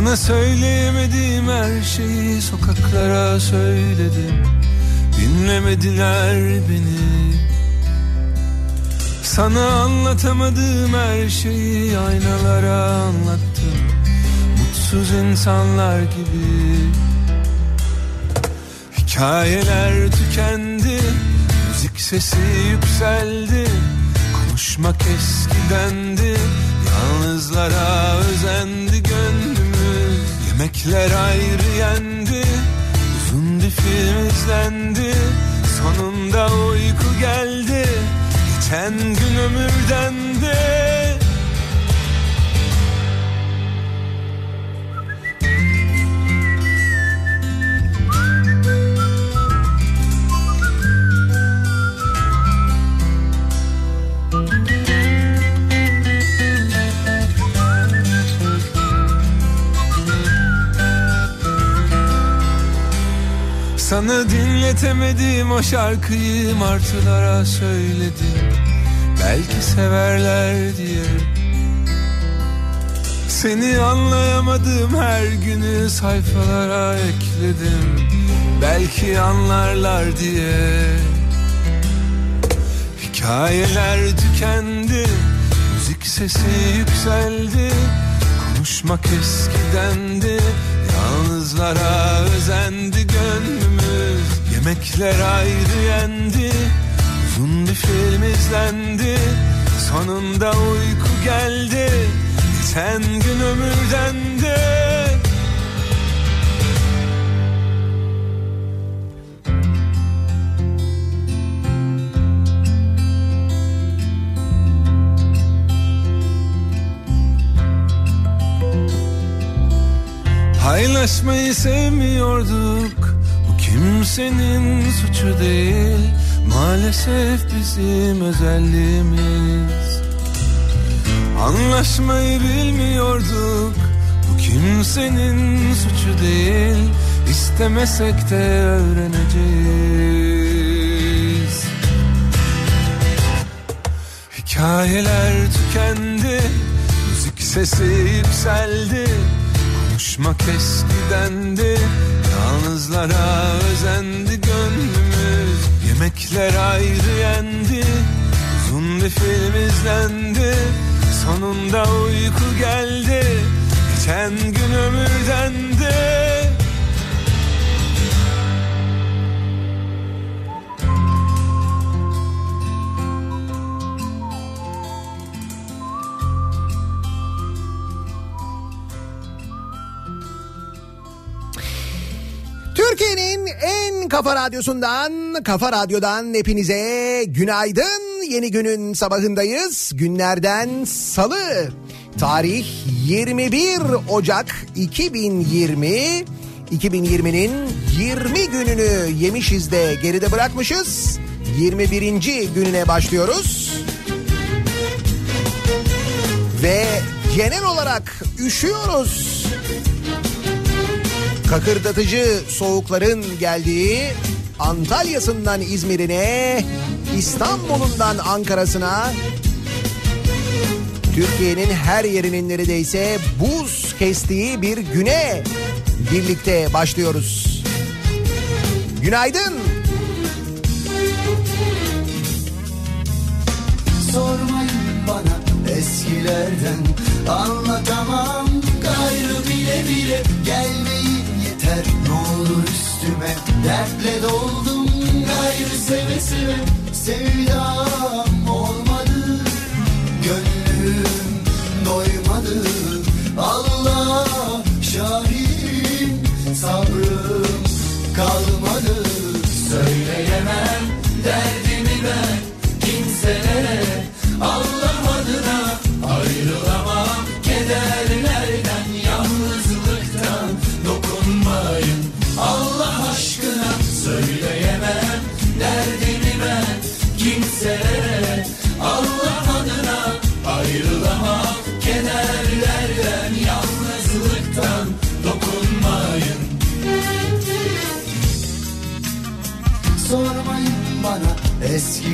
Sana söyleyemediğim her şeyi sokaklara söyledim. Dinlemediler beni. Sana anlatamadığım her şeyi aynalara anlattım. Mutsuz insanlar gibi. Hikayeler tükendi Müzik sesi yükseldi. Konuşmak eskidendi Yalnızlara özendi Yemekler ayrı yendi Uzun bir film izlendi. Sonunda uyku geldi Geçen gün ömürden de Sana dinletemedim o şarkıyı martılara söyledim. Belki severler diye. Seni anlayamadım her günü sayfalara ekledim. Belki anlarlar diye. Hikayeler tükendi Müzik sesi yükseldi. Konuşmak eskidendi Yalnızlara özendi gönlümüz Yemekler ayrı yendi Uzun bir film izlendi. Sonunda uyku geldi Geçen gün ömürden de Paylaşmayı sevmiyorduk kimsenin suçu değil Maalesef bizim özelliğimiz. Anlaşmayı bilmiyorduk Bu kimsenin suçu değil İstemesek de öğreneceğiz. Hikayeler tükendi Müzik sesi yükseldi Konuşmak eskidendi Yalnızlara özendi gönlümüz Yemekler ayrı yendi Uzun bir film izlendi Sonunda uyku geldi Geçen gün ömürden kafa radyosundan, kafa radyodan hepinize günaydın. Yeni günün sabahındayız. Günlerden salı. Tarih 21 Ocak 2020. 2020'nin 20 gününü yemişiz de geride bırakmışız. 21. gününe başlıyoruz. Ve genel olarak üşüyoruz kakırdatıcı soğukların geldiği Antalya'sından İzmir'ine, İstanbul'undan Ankara'sına Türkiye'nin her yerinin neredeyse buz kestiği bir güne birlikte başlıyoruz. Günaydın. Sormayın bana eskilerden Anlatamam gayrı bile bile Gelmeyin olur üstüme. Dertle doldum gayrı seve seve. Sevdam olmadı Gönlüm doymadı. Allah şahidim Sabrım kalmadı. Söyleyemem derdimi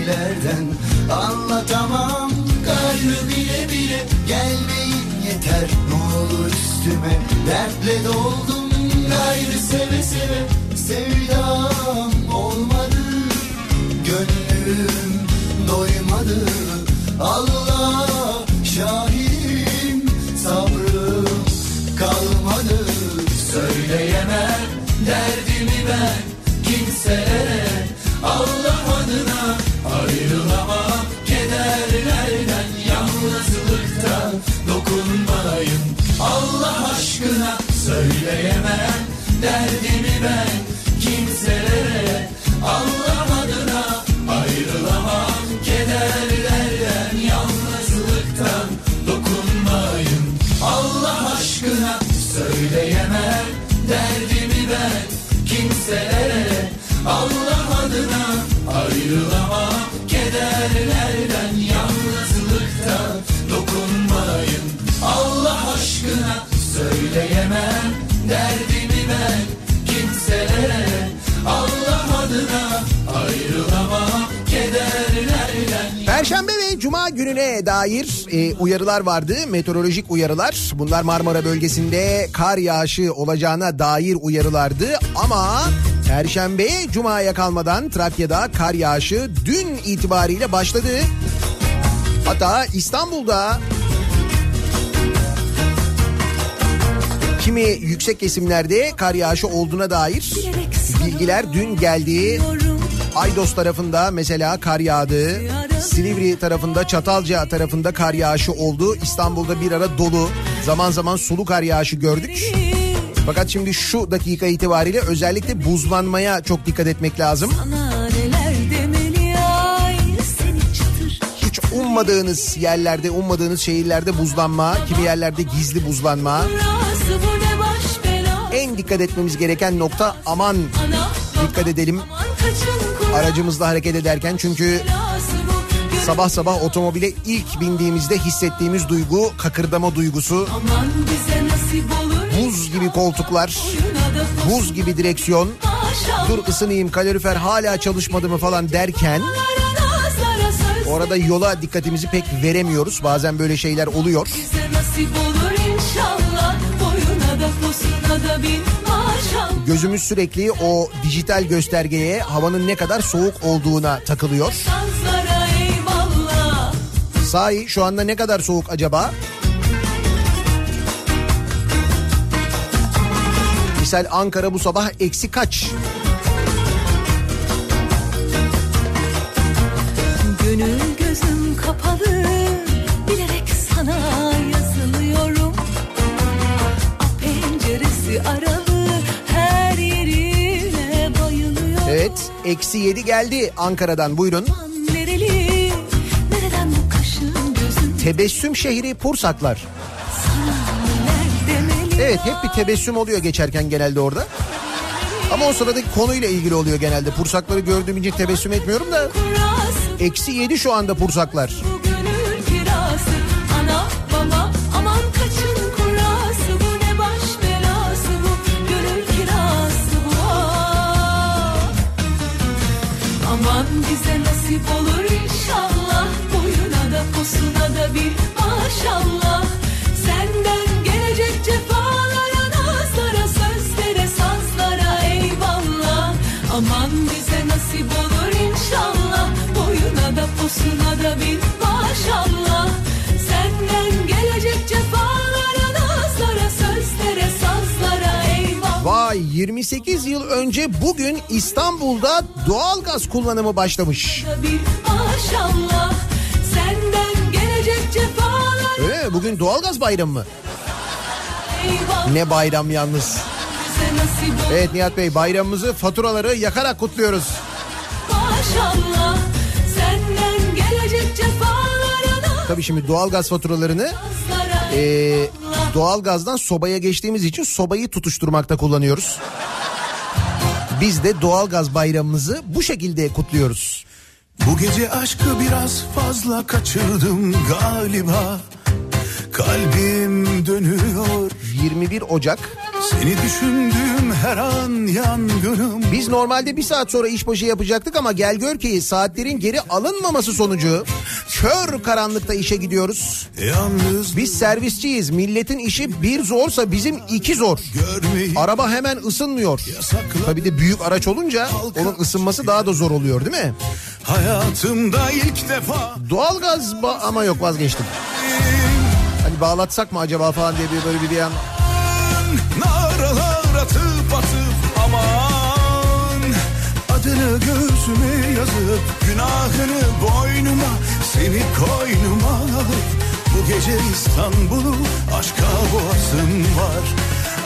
eskilerden Anlatamam. Gayrı bile bile Gelmeyin yeter. Ne olur üstüme Dertle doldum. Gayrı seve seve Sevdam Cuma gününe dair e, uyarılar vardı. Meteorolojik uyarılar. Bunlar Marmara bölgesinde kar yağışı olacağına dair uyarılardı. Ama Perşembe Cuma'ya kalmadan Trakya'da kar yağışı dün itibariyle başladı. Hatta İstanbul'da kimi yüksek kesimlerde kar yağışı olduğuna dair bilgiler dün geldi. Aydos tarafında mesela kar yağdı. Silivri tarafında Çatalca tarafında kar yağışı oldu. İstanbul'da bir ara dolu zaman zaman sulu kar yağışı gördük. Fakat şimdi şu dakika itibariyle özellikle buzlanmaya çok dikkat etmek lazım. Hiç ummadığınız yerlerde, ummadığınız şehirlerde buzlanma, kimi yerlerde gizli buzlanma. En dikkat etmemiz gereken nokta aman dikkat edelim aracımızla hareket ederken çünkü sabah sabah otomobile ilk bindiğimizde hissettiğimiz duygu kakırdama duygusu. Buz gibi koltuklar, buz gibi direksiyon. Dur ısınayım kalorifer hala çalışmadı mı falan derken orada yola dikkatimizi pek veremiyoruz. Bazen böyle şeyler oluyor. Gözümüz sürekli o dijital göstergeye havanın ne kadar soğuk olduğuna takılıyor. Eyvallah Sahi şu anda ne kadar soğuk acaba? Misal Ankara bu sabah eksi kaç? Gönül gözüm kapalı bilerek sana yazılıyorum. A penceresi aralı her yerine bayılıyorum. Evet eksi yedi geldi Ankara'dan buyurun. Aman Tebessüm şehri Pursaklar. Evet hep bir tebessüm oluyor geçerken genelde orada. Ama o sıradaki konuyla ilgili oluyor genelde. Pursakları gördüğüm için tebessüm etmiyorum da. Eksi yedi şu anda Pursaklar. Aman bize nasip olur bir maşallah. Senden gelecek cefalara Nazlara sözlere sazlara eyvallah. Aman bize nasip olur inşallah. Boyuna da posuna da bir maşallah. Senden gelecek cefalara Nazlara sözlere sazlara eyvallah. Vay 28 yıl önce bugün İstanbul'da doğalgaz kullanımı başlamış. maşallah Öyle mi? Bugün doğalgaz bayramı mı? Ne bayram yalnız. Evet Nihat Bey bayramımızı faturaları yakarak kutluyoruz. maşallah Senden gelecek cefalara da Tabii şimdi doğalgaz faturalarını eee doğalgazdan sobaya geçtiğimiz için sobayı tutuşturmakta kullanıyoruz. Biz de doğalgaz bayramımızı bu şekilde kutluyoruz. Bu gece aşkı biraz fazla kaçırdım galiba Kalbim dönüyor 21 Ocak. Seni düşündüğüm her an yangınım Biz normalde bir saat sonra işbaşı yapacaktık ama gel gör ki saatlerin geri alınmaması sonucu kör karanlıkta işe gidiyoruz. Yalnız Biz servisçiyiz. Milletin işi bir zorsa bizim iki zor. görmeyi Araba hemen ısınmıyor. Tabii de büyük araç olunca onun ısınması daha da zor oluyor değil mi? Hayatımda ilk defa Doğalgaz ba- ama yok vazgeçtim. Hani bağlatsak mı acaba falan diye bir böyle bir yan. Naralar atıp atıp aman. Adını göğsüme yazıp Günahını boynuma Seni koynuma alıp Bu gece İstanbul'u aşka boğazım var.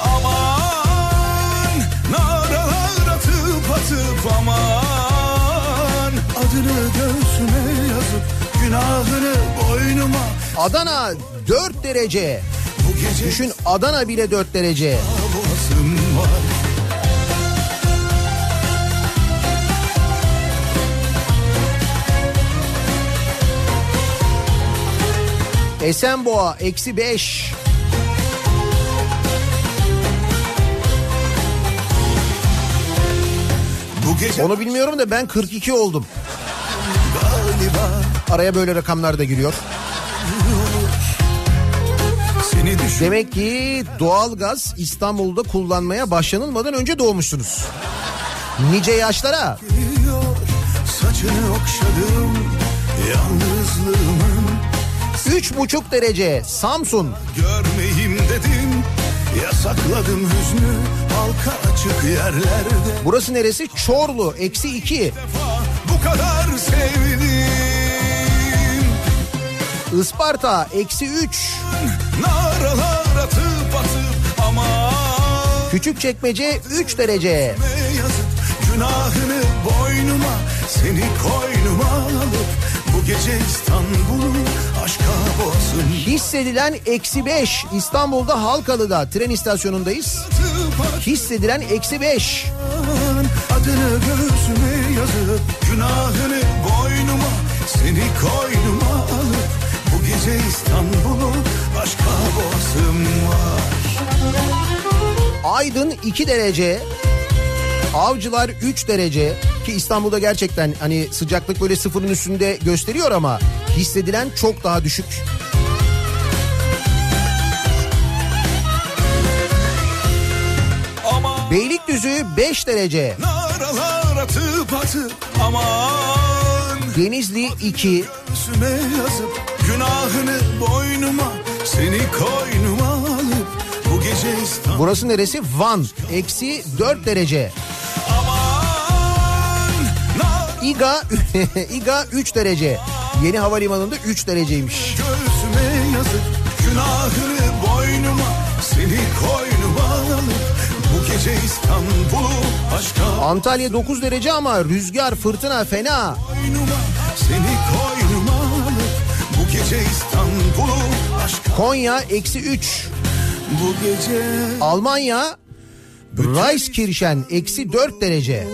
Aman Naralar atıp atıp aman. Adını göğsüme yazıp Günahını boynuma. Adana 4 derece. Düşün Adana bile 4 derece. Esenboğa eksi 5. Bu gece Onu bilmiyorum da ben 42 oldum. galiba Araya böyle rakamlar da giriyor. Demek ki doğalgaz İstanbul'da kullanmaya başlanılmadan önce doğmuşsunuz. Nice yaşlara. Geliyor, saçını okşadım yalnızlığımın 3,5 derece Samsun. görmeyeyim dedim yasakladım hüznü halka açık yerlerde Burası neresi? Çorlu eksi 2. defa bu kadar sevdim Isparta eksi 3. naralar atıp atıp ama Küçükçekmece 3 derece. yazıp günahını boynuma seni koynuma alıp bu gece İstanbul'u aşka boğazım Hissedilen eksi 5. İstanbul'da Halkalı'da tren istasyonundayız. Hissedilen eksi 5. Adını göğsüme yazıp günahını boynuma seni koynuma alıp bu gece İstanbul'u. Aydın 2 derece. Avcılar 3 derece ki İstanbul'da gerçekten hani sıcaklık böyle sıfırın üstünde gösteriyor ama hissedilen çok daha düşük. Ama Beylikdüzü 5 derece. atıp atıp Denizli 2. göğsüme yazıp günahını boynuma seni koynuma alıp bu gece İstanbul Burası neresi? Van. Eksi 4 derece. İga, İga 3 derece. Yeni havalimanında 3 dereceymiş. Göğsüme yazıp günahını boynuma seni koynuma alıp bu gece İstanbul'u aşka Antalya 9 derece ama rüzgar, fırtına fena. boynuma seni koynuma alıp bu gece İstanbul'u Konya eksi 3. bu gece Almanya Reiskirchen eksi 4 derece.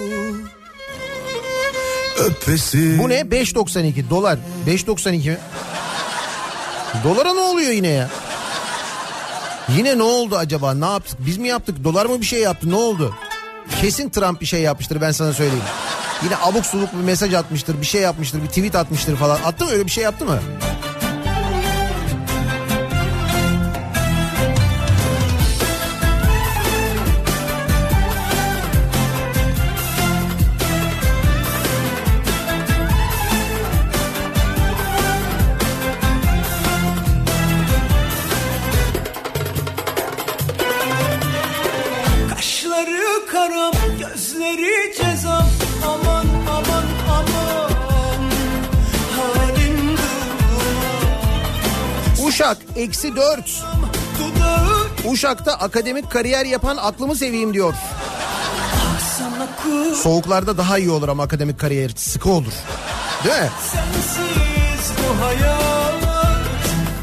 öpesi Bu ne? 5.92 dolar. 5.92 mi? Dolara ne oluyor yine ya? Yine ne oldu acaba? Ne yaptık? Biz mi yaptık? Dolar mı bir şey yaptı? Ne oldu? Kesin Trump bir şey yapmıştır ben sana söyleyeyim. Yine abuk subuk bir mesaj atmıştır, bir şey yapmıştır, bir tweet atmıştır falan. Attı mı öyle bir şey yaptı mı? Uşak eksi 4. Dudağı Uşak'ta akademik kariyer yapan aklımı seveyim diyor. Soğuklarda daha iyi olur ama akademik kariyer sıkı olur. Değil mi?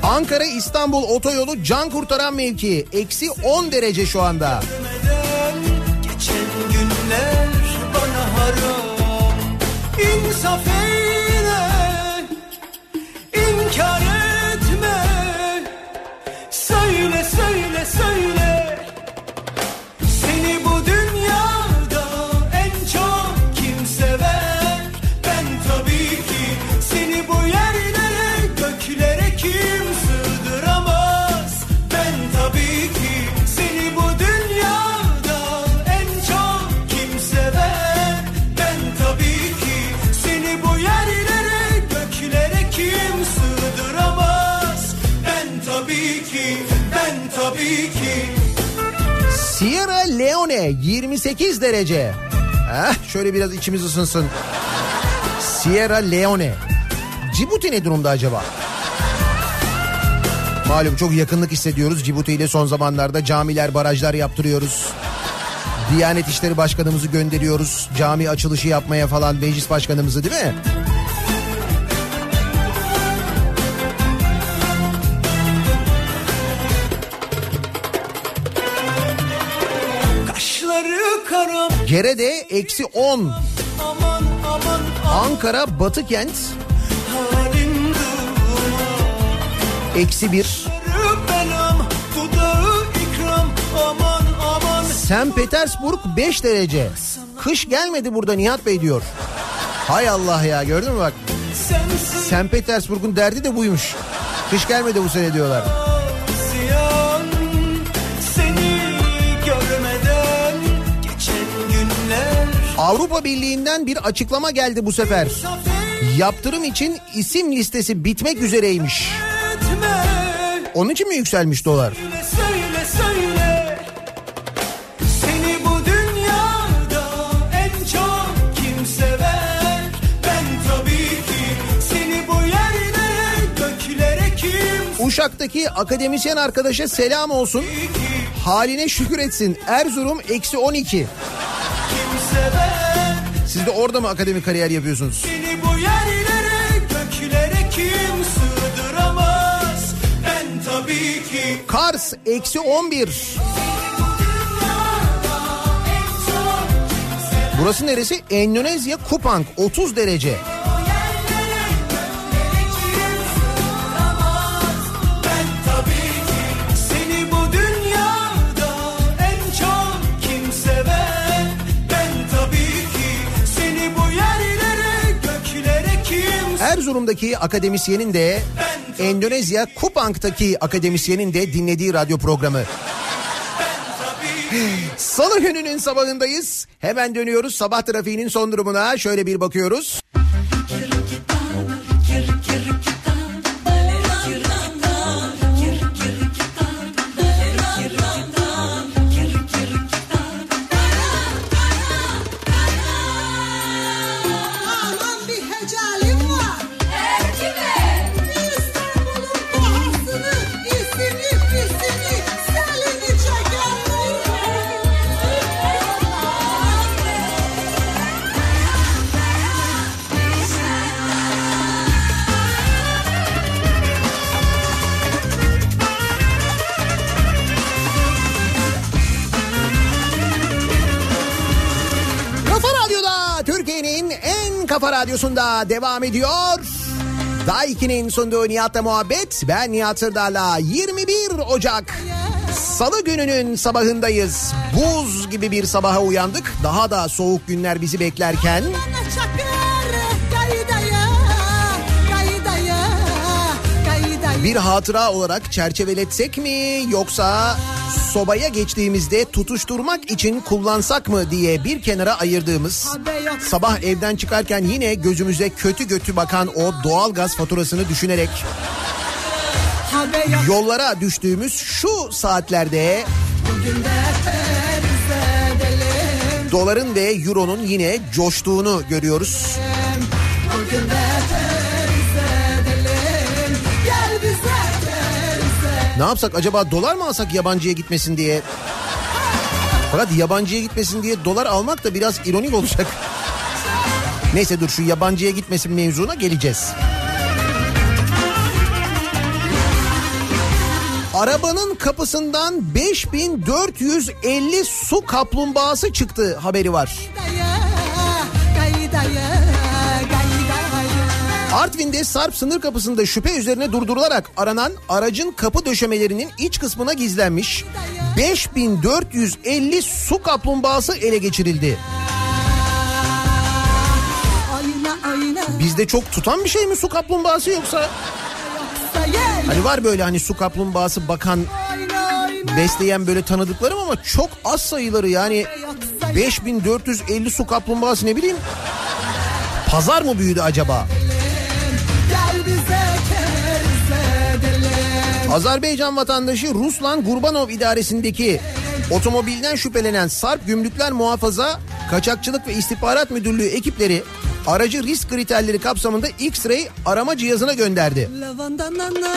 Ankara İstanbul otoyolu can kurtaran mevki. Eksi 10 derece şu anda. Geçen günler bana haram İnsaf eyle Leone 28 derece. Heh, şöyle biraz içimiz ısınsın. Sierra Leone. Cibuti ne durumda acaba? Malum çok yakınlık hissediyoruz. Cibuti ile son zamanlarda camiler, barajlar yaptırıyoruz. Diyanet İşleri Başkanımızı gönderiyoruz. Cami açılışı yapmaya falan meclis başkanımızı değil mi? Gere'de eksi 10. aman aman aman Ankara Batı Kent halin durma eksi 1. belam dudağı ikram aman aman St. Petersburg 5 derece. Kış gelmedi burada Nihat Bey diyor. Hay Allah ya gördün mü bak. St. Petersburg'un derdi de buymuş. Kış gelmedi bu sene diyorlar. Avrupa Birliği'nden bir açıklama geldi bu sefer. Yaptırım için isim listesi bitmek üzereymiş. Onun için mi yükselmiş dolar? Söyle söyle söyle Uşak'taki akademisyen arkadaşa selam olsun. Haline şükür etsin. Erzurum eksi 12. Siz de orada mı akademik kariyer yapıyorsunuz? Seni bu yerlere göklere kim sığdıramaz Ben tabii ki Kars eksi 11. Burası neresi? Endonezya Kupang 30 derece. Erzurum'daki akademisyenin de Endonezya Kupang'taki akademisyenin de dinlediği radyo programı. Salı gününün sabahındayız. Hemen dönüyoruz sabah trafiğinin son durumuna. Şöyle bir bakıyoruz. Radyosunda devam ediyor. Daha 2'nin sunduğu Nihat'la muhabbet. Ben Nihat Sırdar'la 21 Ocak Salı gününün sabahındayız. Buz gibi bir sabaha uyandık. Daha da soğuk günler bizi beklerken bir hatıra olarak çerçeveletsek mi yoksa sobaya geçtiğimizde tutuşturmak için kullansak mı diye bir kenara ayırdığımız sabah evden çıkarken yine gözümüze kötü kötü bakan o doğalgaz faturasını düşünerek yollara düştüğümüz şu saatlerde doların ve euronun yine coştuğunu görüyoruz. Bugün de Ne yapsak acaba dolar mı alsak yabancıya gitmesin diye? Fakat yabancıya gitmesin diye dolar almak da biraz ironik olacak. Neyse dur şu yabancıya gitmesin mevzuna geleceğiz. Arabanın kapısından 5450 su kaplumbağası çıktı haberi var. Gaydaya, gaydaya. Artvin'de Sarp sınır kapısında şüphe üzerine durdurularak aranan aracın kapı döşemelerinin iç kısmına gizlenmiş 5450 su kaplumbağası ele geçirildi. Bizde çok tutan bir şey mi su kaplumbağası yoksa? Hani var böyle hani su kaplumbağası bakan besleyen böyle tanıdıklarım ama çok az sayıları yani yoksa gel. 5450 su kaplumbağası ne bileyim. Pazar mı büyüdü acaba? Azerbaycan vatandaşı Ruslan Gurbanov idaresindeki Otomobilden şüphelenen Sarp Gümrükler Muhafaza Kaçakçılık ve İstihbarat Müdürlüğü ekipleri aracı risk kriterleri kapsamında X-ray arama cihazına gönderdi.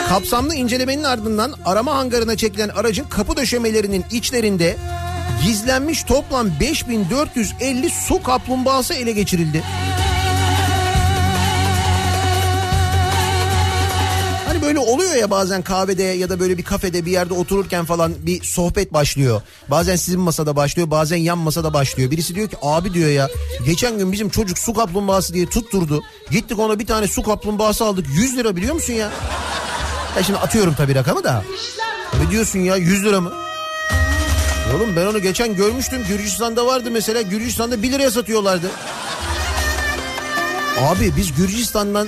Kapsamlı incelemenin ardından arama hangarına çekilen aracın kapı döşemelerinin içlerinde gizlenmiş toplam 5450 su kaplumbağası ele geçirildi. Böyle oluyor ya bazen kahvede ya da böyle bir kafede bir yerde otururken falan bir sohbet başlıyor. Bazen sizin masada başlıyor bazen yan masada başlıyor. Birisi diyor ki abi diyor ya geçen gün bizim çocuk su kaplumbağası diye tutturdu. Gittik ona bir tane su kaplumbağası aldık 100 lira biliyor musun ya? Ya şimdi atıyorum tabii rakamı da. Ne diyorsun ya 100 lira mı? Oğlum ben onu geçen görmüştüm. Gürcistan'da vardı mesela. Gürcistan'da 1 liraya satıyorlardı. Abi biz Gürcistan'dan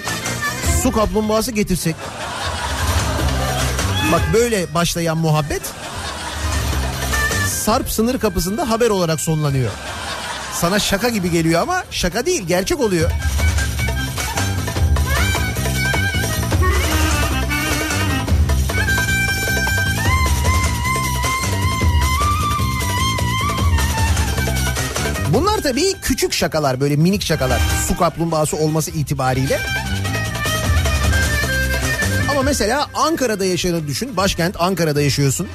su kaplumbağası getirsek. Bak böyle başlayan muhabbet Sarp sınır kapısında haber olarak sonlanıyor. Sana şaka gibi geliyor ama şaka değil gerçek oluyor. Bunlar tabii küçük şakalar böyle minik şakalar su kaplumbağası olması itibariyle. Ama mesela Ankara'da yaşadığını düşün başkent Ankara'da yaşıyorsun.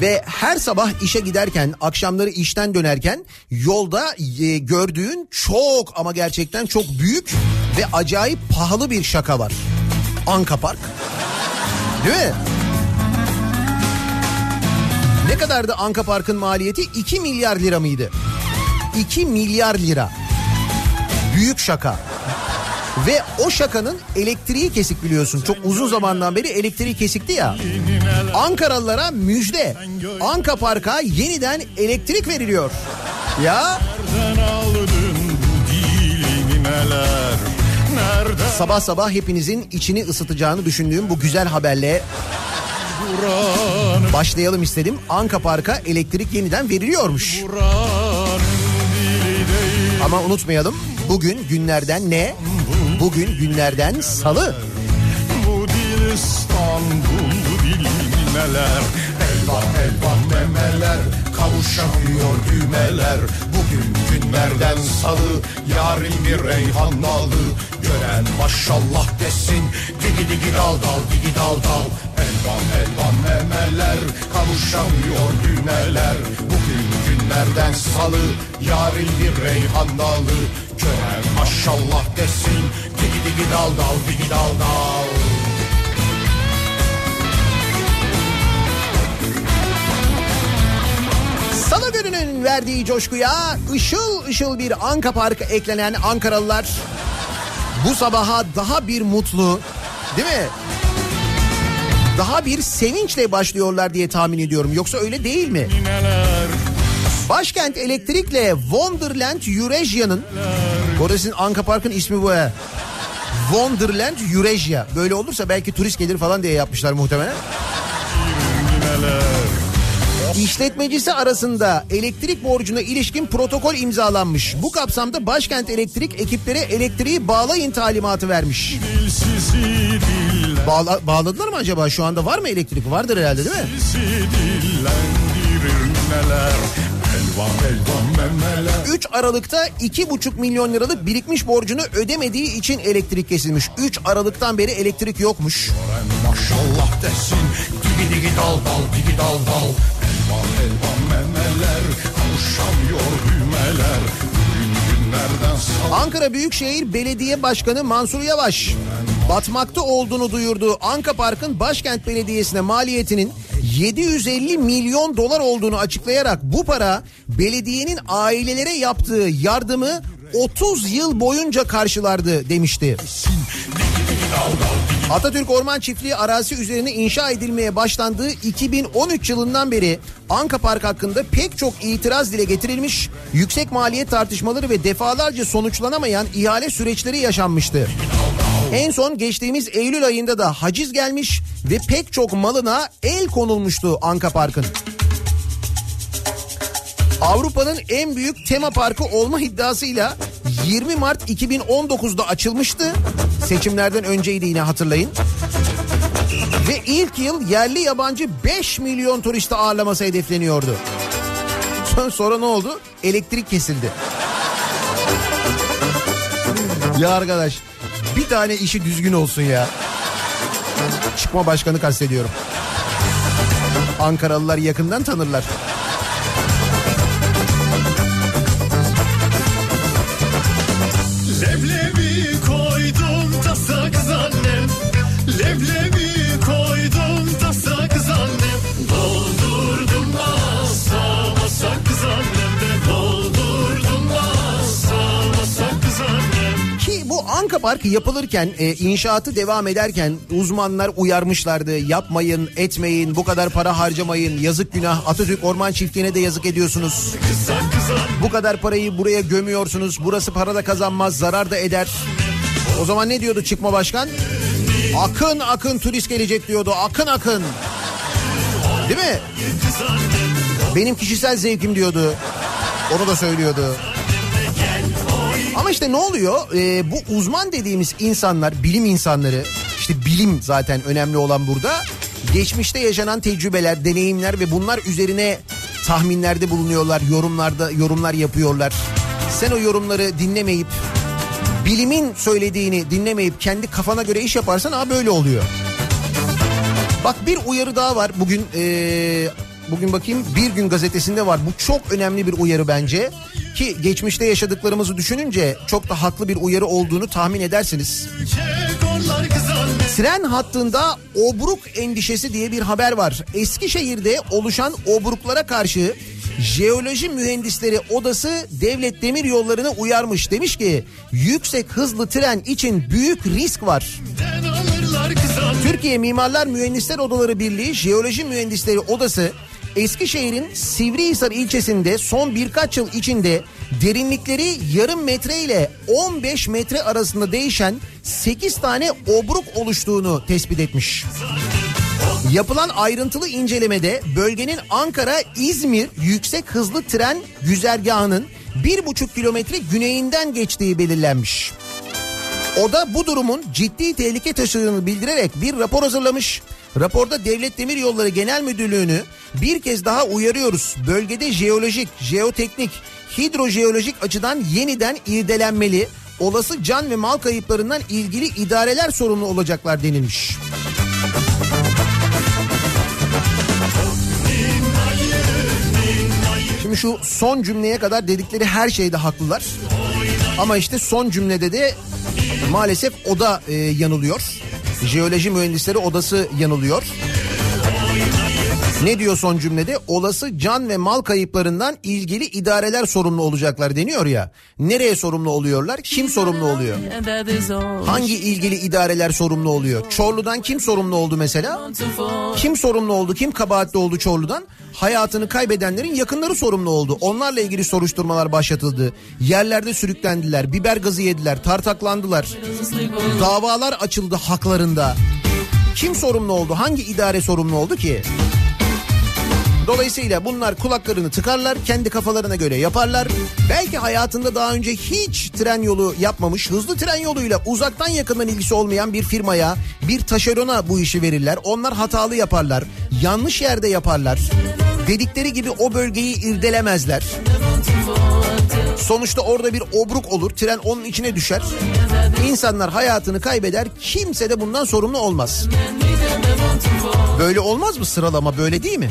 Ve her sabah işe giderken, akşamları işten dönerken yolda e, gördüğün çok ama gerçekten çok büyük ve acayip pahalı bir şaka var. Anka Park. Değil mi? Ne kadardı Anka Park'ın maliyeti? 2 milyar lira mıydı? 2 milyar lira. Büyük şaka. Ve o şakanın elektriği kesik biliyorsun. Çok uzun zamandan beri elektriği kesikti ya. Ankaralılara müjde. Anka Park'a yeniden elektrik veriliyor. Ya sabah sabah hepinizin içini ısıtacağını düşündüğüm bu güzel haberle başlayalım istedim. Anka Park'a elektrik yeniden veriliyormuş. Ama unutmayalım bugün günlerden ne? Bugün günlerden salı. Bu dil İstanbul dili neler? Elvan elvan memeler kavuşamıyor düğmeler. Bugün günlerden salı yarın bir reyhan nalı. Gören maşallah desin digi digi dal dal digi dal dal. Elvan elvan memeler kavuşamıyor düğmeler. Bugün günlerden salı yarın bir reyhan nalı. Gören maşallah desin digi digi dal dal digi dal dal Salı gününün verdiği coşkuya ışıl ışıl bir Anka Park'a eklenen Ankaralılar bu sabaha daha bir mutlu değil mi? Daha bir sevinçle başlıyorlar diye tahmin ediyorum. Yoksa öyle değil mi? Başkent Elektrik'le Wonderland Eurasia'nın Orasının Anka Park'ın ismi bu he. Wonderland Eurasia. Böyle olursa belki turist gelir falan diye yapmışlar muhtemelen. İşletmecisi arasında elektrik borcuna ilişkin protokol imzalanmış. Bu kapsamda Başkent Elektrik ekiplere elektriği bağlayın talimatı vermiş. Bağla- bağladılar mı acaba? Şu anda var mı elektrik? Vardır herhalde değil mi? Bizi dillendirir neler Elvan elvan memeler 3 Aralık'ta 2,5 milyon liralık birikmiş borcunu ödemediği için elektrik kesilmiş. 3 Aralık'tan beri elektrik yokmuş. Maşallah desin Digi digi dal dal digi dal dal Ankara Büyükşehir Belediye Başkanı Mansur Yavaş batmakta olduğunu duyurduğu Anka Park'ın Başkent Belediyesi'ne maliyetinin 750 milyon dolar olduğunu açıklayarak bu para belediyenin ailelere yaptığı yardımı 30 yıl boyunca karşılardı demişti. Atatürk Orman Çiftliği arazi üzerine inşa edilmeye başlandığı 2013 yılından beri Anka Park hakkında pek çok itiraz dile getirilmiş, yüksek maliyet tartışmaları ve defalarca sonuçlanamayan ihale süreçleri yaşanmıştı. En son geçtiğimiz Eylül ayında da haciz gelmiş ve pek çok malına el konulmuştu Anka Park'ın. Avrupa'nın en büyük tema parkı olma iddiasıyla 20 Mart 2019'da açılmıştı. Seçimlerden önceydi yine hatırlayın. Ve ilk yıl yerli yabancı 5 milyon turisti ağırlaması hedefleniyordu. Son- Sonra ne oldu? Elektrik kesildi. ya arkadaş bir tane işi düzgün olsun ya. Çıkma başkanı kastediyorum. Ankaralılar yakından tanırlar. Bu Anka Park yapılırken e, inşaatı devam ederken uzmanlar uyarmışlardı. Yapmayın, etmeyin, bu kadar para harcamayın. Yazık günah. Atatürk Orman Çiftliği'ne de yazık ediyorsunuz. Bu kadar parayı buraya gömüyorsunuz. Burası para da kazanmaz, zarar da eder. O zaman ne diyordu çıkma başkan? Akın akın turist gelecek diyordu. Akın akın. Değil mi? Benim kişisel zevkim diyordu. Onu da söylüyordu. Ama işte ne oluyor? Ee, bu uzman dediğimiz insanlar, bilim insanları, işte bilim zaten önemli olan burada. Geçmişte yaşanan tecrübeler, deneyimler ve bunlar üzerine tahminlerde bulunuyorlar, yorumlarda yorumlar yapıyorlar. Sen o yorumları dinlemeyip bilimin söylediğini dinlemeyip kendi kafana göre iş yaparsan ha böyle oluyor. Bak bir uyarı daha var bugün ee, bugün bakayım bir gün gazetesinde var. Bu çok önemli bir uyarı bence ki geçmişte yaşadıklarımızı düşününce çok da haklı bir uyarı olduğunu tahmin edersiniz. Tren hattında obruk endişesi diye bir haber var. Eskişehir'de oluşan obruklara karşı Jeoloji Mühendisleri Odası Devlet Demir Yolları'nı uyarmış. Demiş ki yüksek hızlı tren için büyük risk var. Türkiye Mimarlar Mühendisler Odaları Birliği Jeoloji Mühendisleri Odası Eskişehir'in Sivrihisar ilçesinde son birkaç yıl içinde derinlikleri yarım metre ile 15 metre arasında değişen 8 tane obruk oluştuğunu tespit etmiş. Yapılan ayrıntılı incelemede bölgenin Ankara-İzmir yüksek hızlı tren güzergahının 1,5 kilometre güneyinden geçtiği belirlenmiş. O da bu durumun ciddi tehlike taşıdığını bildirerek bir rapor hazırlamış. Raporda Devlet Demir Yolları Genel Müdürlüğü'nü bir kez daha uyarıyoruz. Bölgede jeolojik, jeoteknik, hidrojeolojik açıdan yeniden irdelenmeli. Olası can ve mal kayıplarından ilgili idareler sorumlu olacaklar denilmiş. Şimdi şu son cümleye kadar dedikleri her şeyde haklılar. Ama işte son cümlede de maalesef o da e, yanılıyor. Jeoloji Mühendisleri Odası yanılıyor. Ne diyor son cümlede? Olası can ve mal kayıplarından ilgili idareler sorumlu olacaklar deniyor ya. Nereye sorumlu oluyorlar? Kim sorumlu oluyor? Hangi ilgili idareler sorumlu oluyor? Çorlu'dan kim sorumlu oldu mesela? Kim sorumlu oldu? Kim kabahatli oldu Çorlu'dan? Hayatını kaybedenlerin yakınları sorumlu oldu. Onlarla ilgili soruşturmalar başlatıldı. Yerlerde sürüklendiler, biber gazı yediler, tartaklandılar. Davalar açıldı haklarında. Kim sorumlu oldu? Hangi idare sorumlu oldu ki? Dolayısıyla bunlar kulaklarını tıkarlar, kendi kafalarına göre yaparlar. Belki hayatında daha önce hiç tren yolu yapmamış, hızlı tren yoluyla uzaktan yakından ilgisi olmayan bir firmaya, bir taşerona bu işi verirler. Onlar hatalı yaparlar, yanlış yerde yaparlar. Dedikleri gibi o bölgeyi irdelemezler. Sonuçta orada bir obruk olur, tren onun içine düşer. İnsanlar hayatını kaybeder, kimse de bundan sorumlu olmaz. Böyle olmaz mı sıralama böyle değil mi?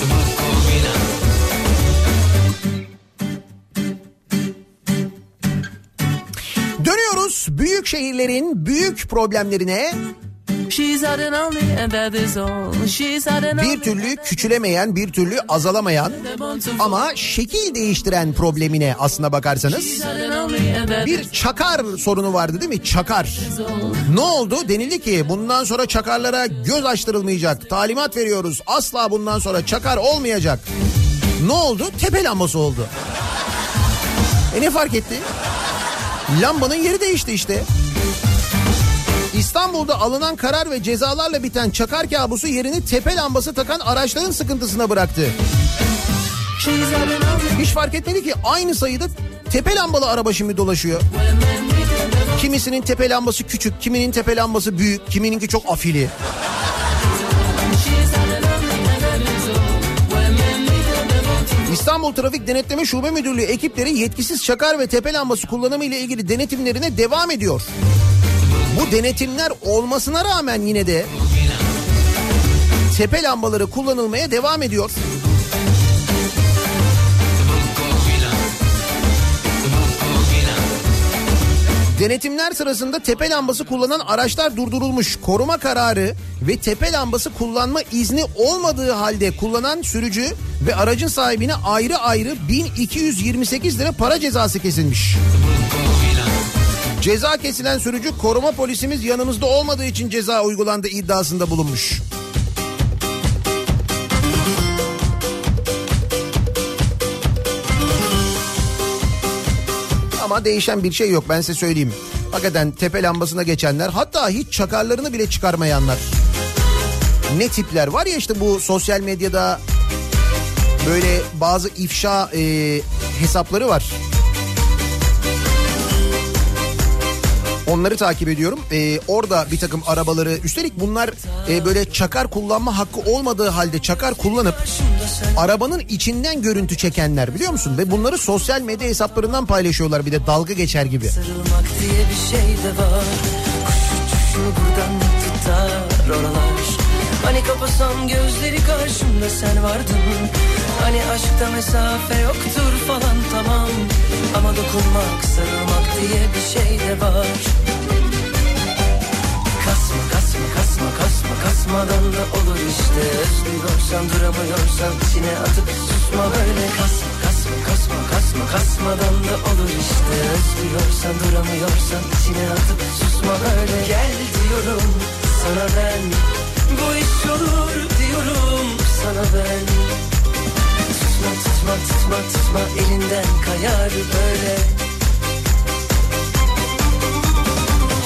The book of Vina. Dönüyoruz büyük şehirlerin büyük problemlerine bir only. türlü küçülemeyen, bir türlü azalamayan ama şekil değiştiren problemine aslına bakarsanız bir çakar sorunu vardı değil mi? Çakar. Ne oldu? Denildi ki bundan sonra çakarlara göz açtırılmayacak. Talimat veriyoruz. Asla bundan sonra çakar olmayacak. Ne oldu? Tepe lambası oldu. E ne fark etti? Lambanın yeri değişti işte. İstanbul'da alınan karar ve cezalarla biten çakar kabusu yerini tepe lambası takan araçların sıkıntısına bıraktı. Hiç fark etmedi ki aynı sayıda tepe lambalı araba şimdi dolaşıyor. Kimisinin tepe lambası küçük, kiminin tepe lambası büyük, kimininki çok afili. İstanbul Trafik Denetleme Şube Müdürlüğü ekipleri yetkisiz çakar ve tepe lambası kullanımı ile ilgili denetimlerine devam ediyor. Bu denetimler olmasına rağmen yine de tepe lambaları kullanılmaya devam ediyor. Denetimler sırasında tepe lambası kullanan araçlar durdurulmuş. Koruma kararı ve tepe lambası kullanma izni olmadığı halde kullanan sürücü ve aracın sahibine ayrı ayrı 1228 lira para cezası kesilmiş. Ceza kesilen sürücü koruma polisimiz yanımızda olmadığı için ceza uygulandı iddiasında bulunmuş. Ama değişen bir şey yok ben size söyleyeyim. Hakikaten tepe lambasına geçenler hatta hiç çakarlarını bile çıkarmayanlar. Ne tipler var ya işte bu sosyal medyada böyle bazı ifşa e, hesapları var. Onları takip ediyorum. Ee, orada bir takım arabaları üstelik bunlar e, böyle çakar kullanma hakkı olmadığı halde çakar kullanıp arabanın içinden görüntü çekenler biliyor musun? Ve bunları sosyal medya hesaplarından paylaşıyorlar bir de dalga geçer gibi. Sarılmak diye bir şey de var Kuş uçuşu buradan tutar oralar Hani kapasam gözleri karşımda sen vardın Hani aşkta mesafe yoktur falan tamam Ama dokunmak sarılmak diye bir şey de var. Kasma kasma kasma kasma kasmadan da olur işte. Özlüyorsan duramıyorsan içine atıp susma böyle. Kasma kasma kasma kasma kasmadan da olur işte. Özlüyorsan duramıyorsan içine atıp susma böyle. Gel diyorum sana ben. Bu iş olur diyorum sana ben Tutma tutma tutma tutma elinden kayar böyle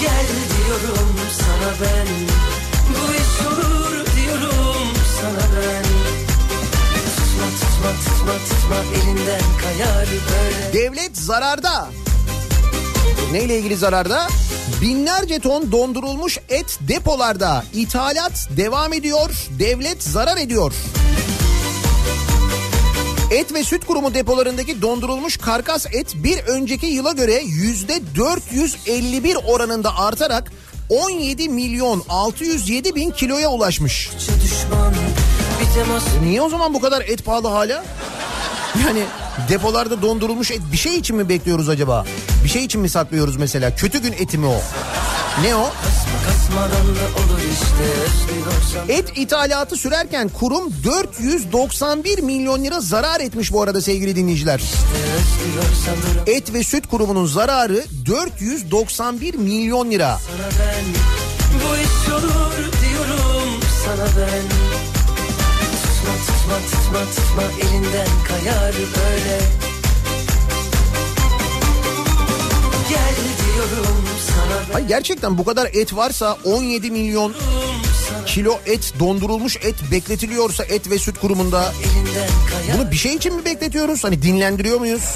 Gel diyorum sana ben Bu iş olur diyorum sana ben Tutma tutma tutma tutma elinden kayar böyle Devlet zararda. Neyle ilgili zararda? Binlerce ton dondurulmuş et depolarda. İthalat devam ediyor. Devlet zarar ediyor. Et ve Süt Kurumu depolarındaki dondurulmuş karkas et bir önceki yıla göre yüzde 451 oranında artarak 17 milyon 607 bin kiloya ulaşmış. temas Niye o zaman bu kadar et pahalı hala? Yani depolarda dondurulmuş et bir şey için mi bekliyoruz acaba? Bir şey için mi saklıyoruz mesela? Kötü gün eti mi o? Ne o? kasma kasmadan Et ithalatı sürerken kurum 491 milyon lira zarar etmiş bu arada sevgili dinleyiciler. Et ve Süt Kurumu'nun zararı 491 milyon lira. ben Bu iş olur diyorum sana ben Tutma tutma tutma tutma elinden kayar böyle Ay gerçekten bu kadar et varsa 17 milyon kilo et dondurulmuş et bekletiliyorsa et ve süt kurumunda bunu bir şey için mi bekletiyoruz? Hani dinlendiriyor muyuz?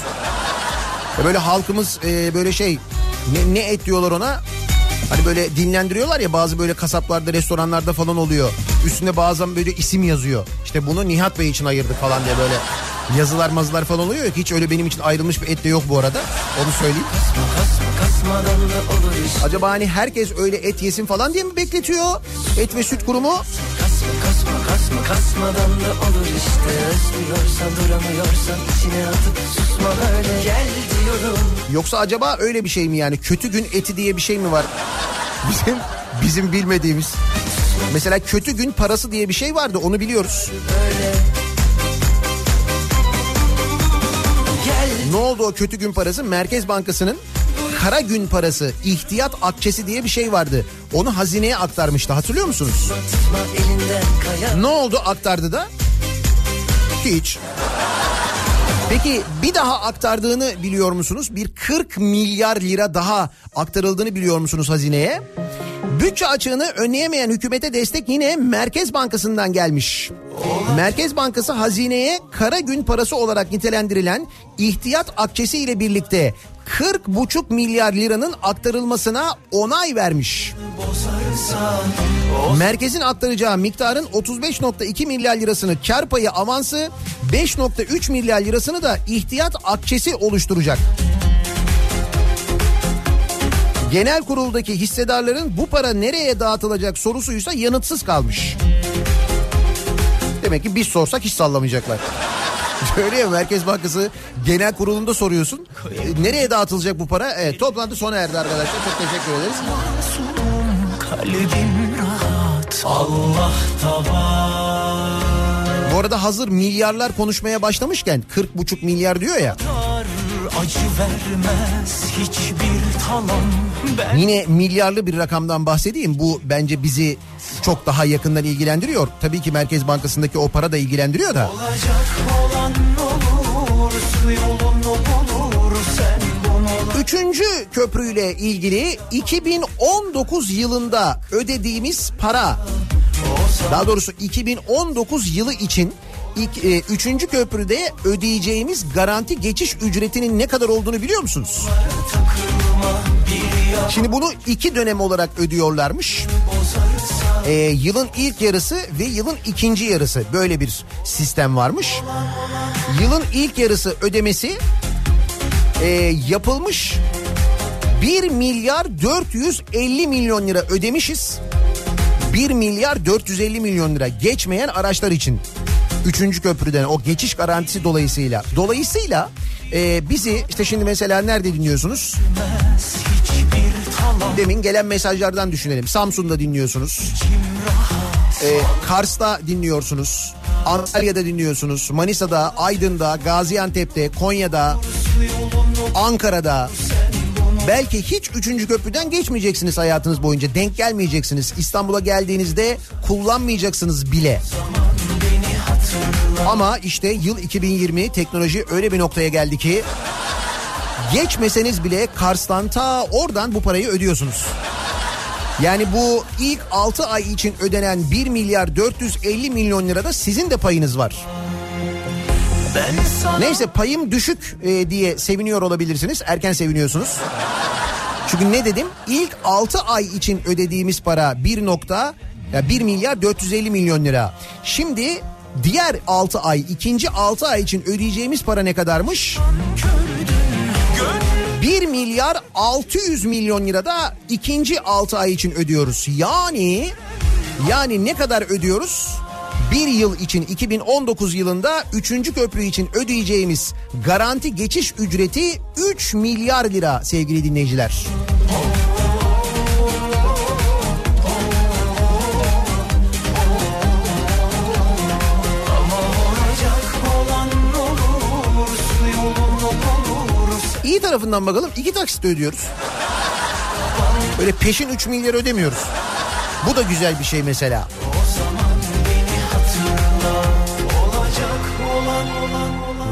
Böyle halkımız e, böyle şey ne, ne et diyorlar ona? Hani böyle dinlendiriyorlar ya bazı böyle kasaplarda restoranlarda falan oluyor. Üstünde bazen böyle isim yazıyor. İşte bunu Nihat Bey için ayırdık falan diye böyle yazılar mazılar falan oluyor ya. Hiç öyle benim için ayrılmış bir et de yok bu arada. Onu söyleyeyim. Kasma işte Acaba hani herkes öyle et yesin falan diye mi bekletiyor? Et ve süt kurumu? Kasma kasma kasma kasmadan da olur işte Özlüyorsan duramıyorsan içine atıp susma böyle Gel diyorum Yoksa acaba öyle bir şey mi yani? Kötü gün eti diye bir şey mi var? Bizim bizim bilmediğimiz. Mesela kötü gün parası diye bir şey vardı onu biliyoruz. böyle Ne oldu o kötü gün parası? Merkez Bankası'nın kara gün parası, ihtiyat akçesi diye bir şey vardı. Onu hazineye aktarmıştı hatırlıyor musunuz? Ne oldu aktardı da? Hiç. Peki bir daha aktardığını biliyor musunuz? Bir 40 milyar lira daha aktarıldığını biliyor musunuz hazineye? Bütçe açığını önleyemeyen hükümete destek yine Merkez Bankası'ndan gelmiş. Merkez Bankası hazineye kara gün parası olarak nitelendirilen ihtiyat akçesi ile birlikte 40,5 milyar liranın aktarılmasına onay vermiş. Merkezin aktaracağı miktarın 35.2 milyar lirasını kar payı avansı, 5.3 milyar lirasını da ihtiyat akçesi oluşturacak. Genel kuruldaki hissedarların bu para nereye dağıtılacak sorusuysa yanıtsız kalmış. Demek ki biz sorsak hiç sallamayacaklar. Öyle ya Merkez Bankası Genel Kurulu'nda soruyorsun. E, nereye dağıtılacak bu para? Evet toplantı sona erdi arkadaşlar. Çok teşekkür ederiz. Bu arada hazır milyarlar konuşmaya başlamışken 40,5 milyar diyor ya. Acı vermez hiçbir talan Ben Yine milyarlı bir rakamdan bahsedeyim. Bu bence bizi çok daha yakından ilgilendiriyor. Tabii ki Merkez Bankası'ndaki o para da ilgilendiriyor da. olur bulur Üçüncü köprüyle ilgili 2019 yılında ödediğimiz para daha doğrusu 2019 yılı için ilk, e, üçüncü köprüde ödeyeceğimiz garanti geçiş ücretinin ne kadar olduğunu biliyor musunuz? Şimdi bunu iki dönem olarak ödüyorlarmış. Ee, yılın ilk yarısı ve yılın ikinci yarısı böyle bir sistem varmış. Yılın ilk yarısı ödemesi e, yapılmış 1 milyar 450 milyon lira ödemişiz. 1 milyar 450 milyon lira geçmeyen araçlar için. Üçüncü köprüden o geçiş garantisi dolayısıyla. Dolayısıyla e, bizi işte şimdi mesela nerede dinliyorsunuz? Demin gelen mesajlardan düşünelim. Samsun'da dinliyorsunuz. E, Kars'ta dinliyorsunuz. Antalya'da dinliyorsunuz. Manisa'da, Aydın'da, Gaziantep'te, Konya'da, Ankara'da. Belki hiç üçüncü köprüden geçmeyeceksiniz hayatınız boyunca. Denk gelmeyeceksiniz. İstanbul'a geldiğinizde kullanmayacaksınız bile. Ama işte yıl 2020 teknoloji öyle bir noktaya geldi ki geçmeseniz bile Kars'tan ta oradan bu parayı ödüyorsunuz. Yani bu ilk 6 ay için ödenen 1 milyar 450 milyon lirada sizin de payınız var. Sana Neyse payım düşük e, diye seviniyor olabilirsiniz. Erken seviniyorsunuz. Çünkü ne dedim? İlk 6 ay için ödediğimiz para 1 nokta ya 1 milyar 450 milyon lira. Şimdi diğer 6 ay, ikinci 6 ay için ödeyeceğimiz para ne kadarmış? 1 milyar 600 milyon lira da ikinci 6 ay için ödüyoruz. Yani yani ne kadar ödüyoruz? Bir yıl için 2019 yılında 3. köprü için ödeyeceğimiz garanti geçiş ücreti 3 milyar lira sevgili dinleyiciler. İyi tarafından bakalım iki taksitle ödüyoruz. Öyle peşin 3 milyar ödemiyoruz. Bu da güzel bir şey mesela.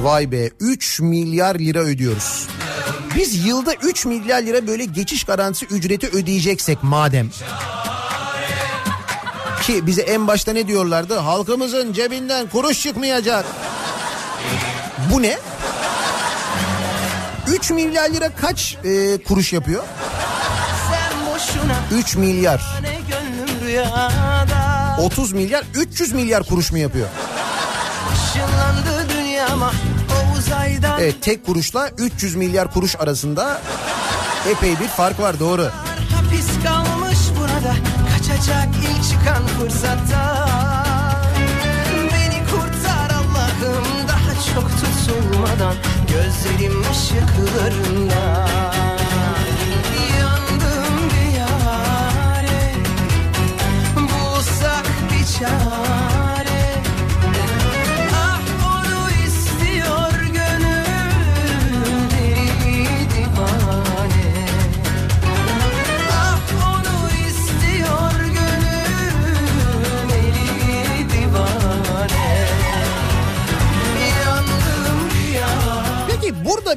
Vay be 3 milyar lira ödüyoruz. Biz yılda 3 milyar lira böyle geçiş garantisi ücreti ödeyeceksek madem. Ki bize en başta ne diyorlardı? Halkımızın cebinden kuruş çıkmayacak. Bu ne? 3 milyar lira kaç e, kuruş yapıyor? Sen boşuna 3 milyar. ne gönlüm rüyada 30 milyar 300 milyar kuruş mu yapıyor? Evet tek kuruşla 300 milyar kuruş arasında epey bir fark var doğru. Hapis kalmış burada Kaçacak ilk çıkan fırsatta Beni kurtar Allah'ım Daha çok tutulmadan Gözlerim ışıklarında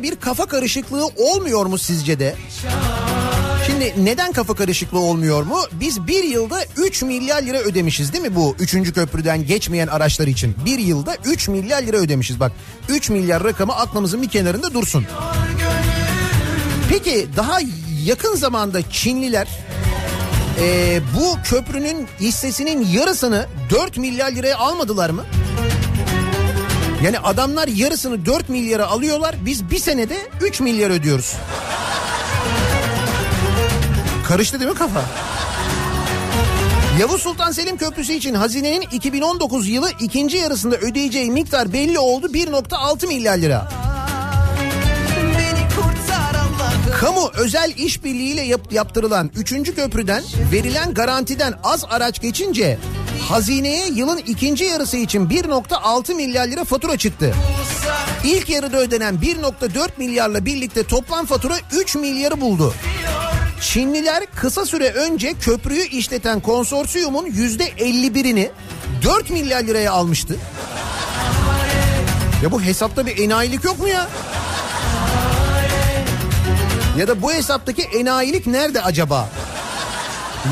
bir kafa karışıklığı olmuyor mu sizce de? Şimdi neden kafa karışıklığı olmuyor mu? Biz bir yılda 3 milyar lira ödemişiz değil mi bu 3. köprüden geçmeyen araçlar için? Bir yılda 3 milyar lira ödemişiz bak. 3 milyar rakamı aklımızın bir kenarında dursun. Peki daha yakın zamanda Çinliler e, bu köprünün hissesinin yarısını 4 milyar liraya almadılar mı? Yani adamlar yarısını 4 milyara alıyorlar biz bir senede 3 milyar ödüyoruz. Karıştı değil mi kafa? Yavuz Sultan Selim Köprüsü için hazinenin 2019 yılı ikinci yarısında ödeyeceği miktar belli oldu 1.6 milyar lira. Kamu özel işbirliğiyle yap- yaptırılan 3. köprüden verilen garantiden az araç geçince hazineye yılın ikinci yarısı için 1.6 milyar lira fatura çıktı. İlk yarıda ödenen 1.4 milyarla birlikte toplam fatura 3 milyarı buldu. Çinliler kısa süre önce köprüyü işleten konsorsiyumun %51'ini 4 milyar liraya almıştı. Ya bu hesapta bir enayilik yok mu ya? Ya da bu hesaptaki enayilik nerede acaba?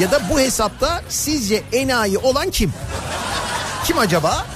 Ya da bu hesapta sizce enayi olan kim? Kim acaba?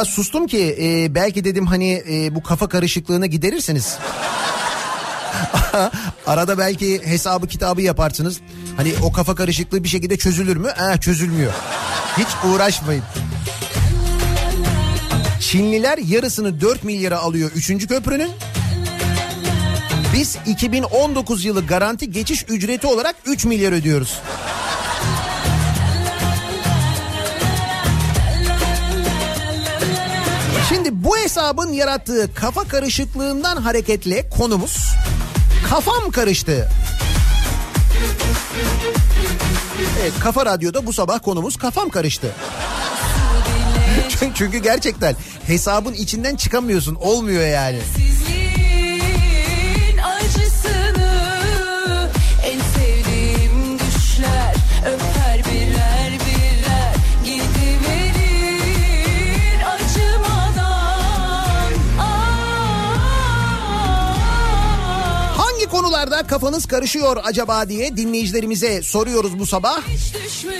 Biraz sustum ki e, belki dedim hani e, bu kafa karışıklığını giderirsiniz. Arada belki hesabı kitabı yaparsınız. Hani o kafa karışıklığı bir şekilde çözülür mü? Eh, çözülmüyor. Hiç uğraşmayın. Çinliler yarısını 4 milyara alıyor 3. köprünün. Biz 2019 yılı garanti geçiş ücreti olarak 3 milyar ödüyoruz. Hesabın yarattığı kafa karışıklığından hareketle konumuz kafam karıştı. Evet Kafa Radyo'da bu sabah konumuz kafam karıştı. Çünkü- gerçekten hesabın içinden çıkamıyorsun olmuyor yani. Sensizliğin Konularda kafanız karışıyor acaba diye dinleyicilerimize soruyoruz bu sabah.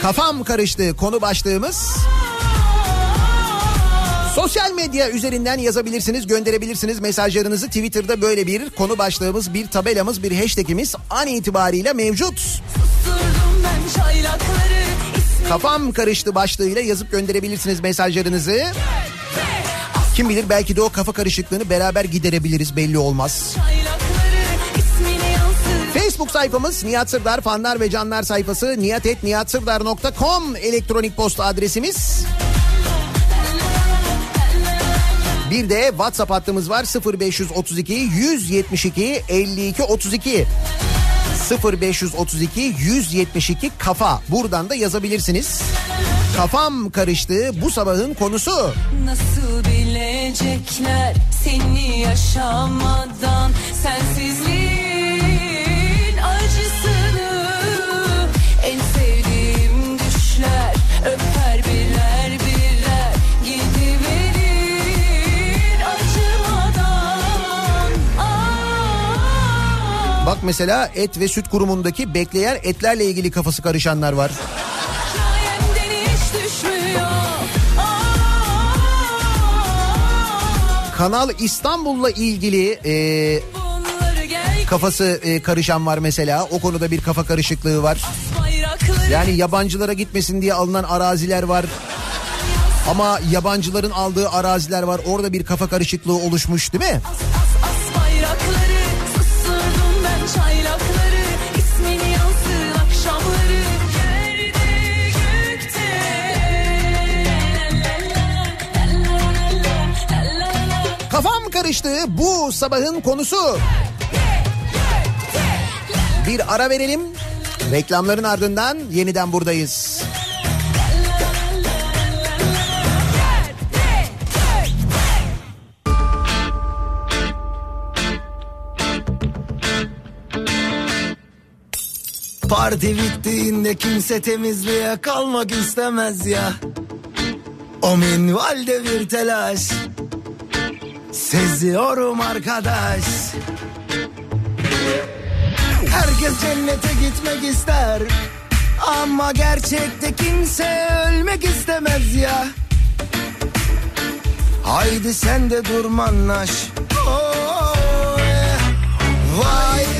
Kafam karıştı konu başlığımız. Sosyal medya üzerinden yazabilirsiniz, gönderebilirsiniz mesajlarınızı. Twitter'da böyle bir konu başlığımız, bir tabelamız, bir hashtagimiz an itibariyle mevcut. Kafam karıştı başlığıyla yazıp gönderebilirsiniz mesajlarınızı. Kim bilir belki de o kafa karışıklığını beraber giderebiliriz belli olmaz. yansır. Facebook sayfamız Nihat Sırdar fanlar ve canlar sayfası niyatetniyatsırdar.com elektronik posta adresimiz. Bir de WhatsApp hattımız var 0532 172 52 32. 0532 172 kafa. Buradan da yazabilirsiniz. Kafam karıştı bu sabahın konusu. Nasıl bilecekler seni yaşamadan sensizliğin mesela et ve süt kurumundaki bekleyen etlerle ilgili kafası karışanlar var. Kanal İstanbul'la ilgili e, kafası e, karışan var mesela. O konuda bir kafa karışıklığı var. Yani yabancılara gitmesin diye alınan araziler var. Ama yabancıların aldığı araziler var. Orada bir kafa karışıklığı oluşmuş değil mi? Karıştı bu sabahın konusu. Bir ara verelim. Reklamların ardından yeniden buradayız. Parti bittiğinde kimse temizliğe kalmak istemez ya. O minvalde bir telaş. Seziyorum arkadaş. Herkes cennete gitmek ister. Ama gerçekte kimse ölmek istemez ya. Haydi sen de durmanlaş. Oh, yeah. Vay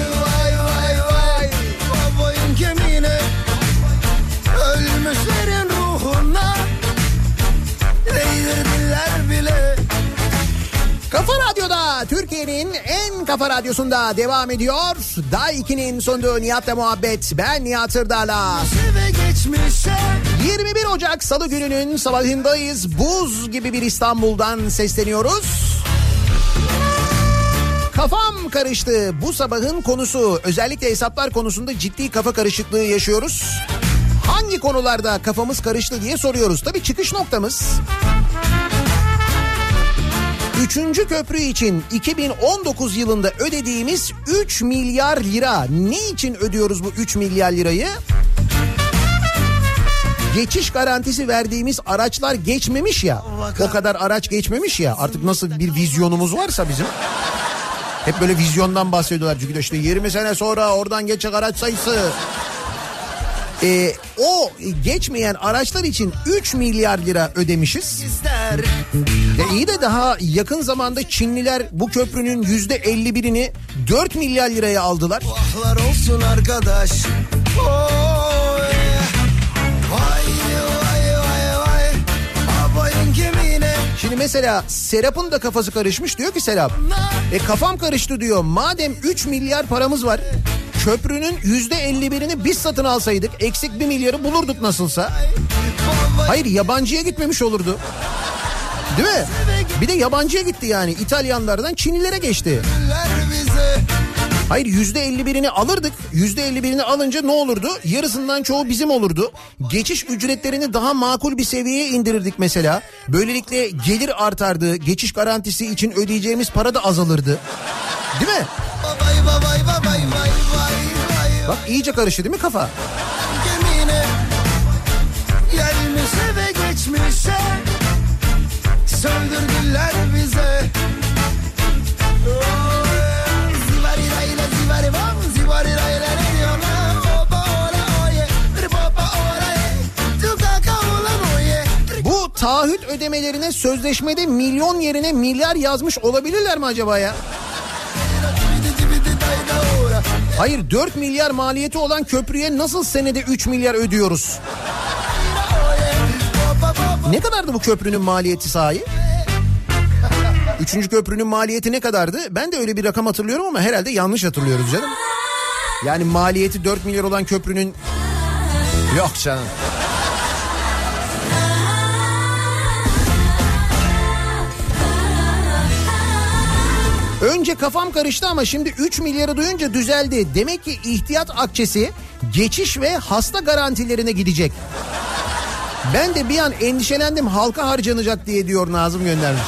Kafa Radyo'da Türkiye'nin en kafa radyosunda devam ediyor. Daha 2'nin sonunda Nihat'la muhabbet. Ben Nihat geçmişe 21 Ocak Salı gününün sabahındayız. Buz gibi bir İstanbul'dan sesleniyoruz. Kafam karıştı. Bu sabahın konusu özellikle hesaplar konusunda ciddi kafa karışıklığı yaşıyoruz. Hangi konularda kafamız karıştı diye soruyoruz. Tabii çıkış noktamız Üçüncü köprü için 2019 yılında ödediğimiz 3 milyar lira. Ne için ödüyoruz bu 3 milyar lirayı? Geçiş garantisi verdiğimiz araçlar geçmemiş ya. O kadar araç geçmemiş ya. Artık nasıl bir vizyonumuz varsa bizim. Hep böyle vizyondan bahsediyorlar. Çünkü işte 20 sene sonra oradan geçecek araç sayısı. Ee, o geçmeyen araçlar için 3 milyar lira ödemişiz. Ya iyi de daha yakın zamanda Çinliler bu köprünün yüzde 51'ini 4 milyar liraya aldılar. Vahlar olsun arkadaş yeah. Vay vay vay vay Babayın kemiğine Şimdi mesela Serap'ın da kafası karışmış diyor ki Serap. E kafam karıştı diyor. Madem 3 milyar paramız var. Köprünün yüzde 51'ini biz satın alsaydık eksik 1 milyarı bulurduk nasılsa. Hayır yabancıya gitmemiş olurdu. Değil mi? Bir de yabancıya gitti yani. İtalyanlardan Çinlilere geçti. Hayır yüzde 51'ini alırdık. Yüzde 51'ini alınca ne olurdu? Yarısından çoğu bizim olurdu. Geçiş ücretlerini daha makul bir seviyeye indirirdik mesela. Böylelikle gelir artardı. Geçiş garantisi için ödeyeceğimiz para da azalırdı. Değil mi? Babay babay Bak iyice karıştı değil mi kafa? gemine Gelmişe ve geçmişe Söndürdüler bize Bu taahhüt ödemelerine sözleşmede milyon yerine milyar yazmış olabilirler mi acaba ya? Hayır 4 milyar maliyeti olan köprüye nasıl senede 3 milyar ödüyoruz? Ne kadardı bu köprünün maliyeti sahi? Üçüncü köprünün maliyeti ne kadardı? Ben de öyle bir rakam hatırlıyorum ama herhalde yanlış hatırlıyoruz canım. Yani maliyeti 4 milyar olan köprünün... Yok canım. Önce kafam karıştı ama şimdi 3 milyarı duyunca düzeldi. Demek ki ihtiyat akçesi geçiş ve hasta garantilerine gidecek. Ben de bir an endişelendim halka harcanacak diye diyor Nazım göndermiş.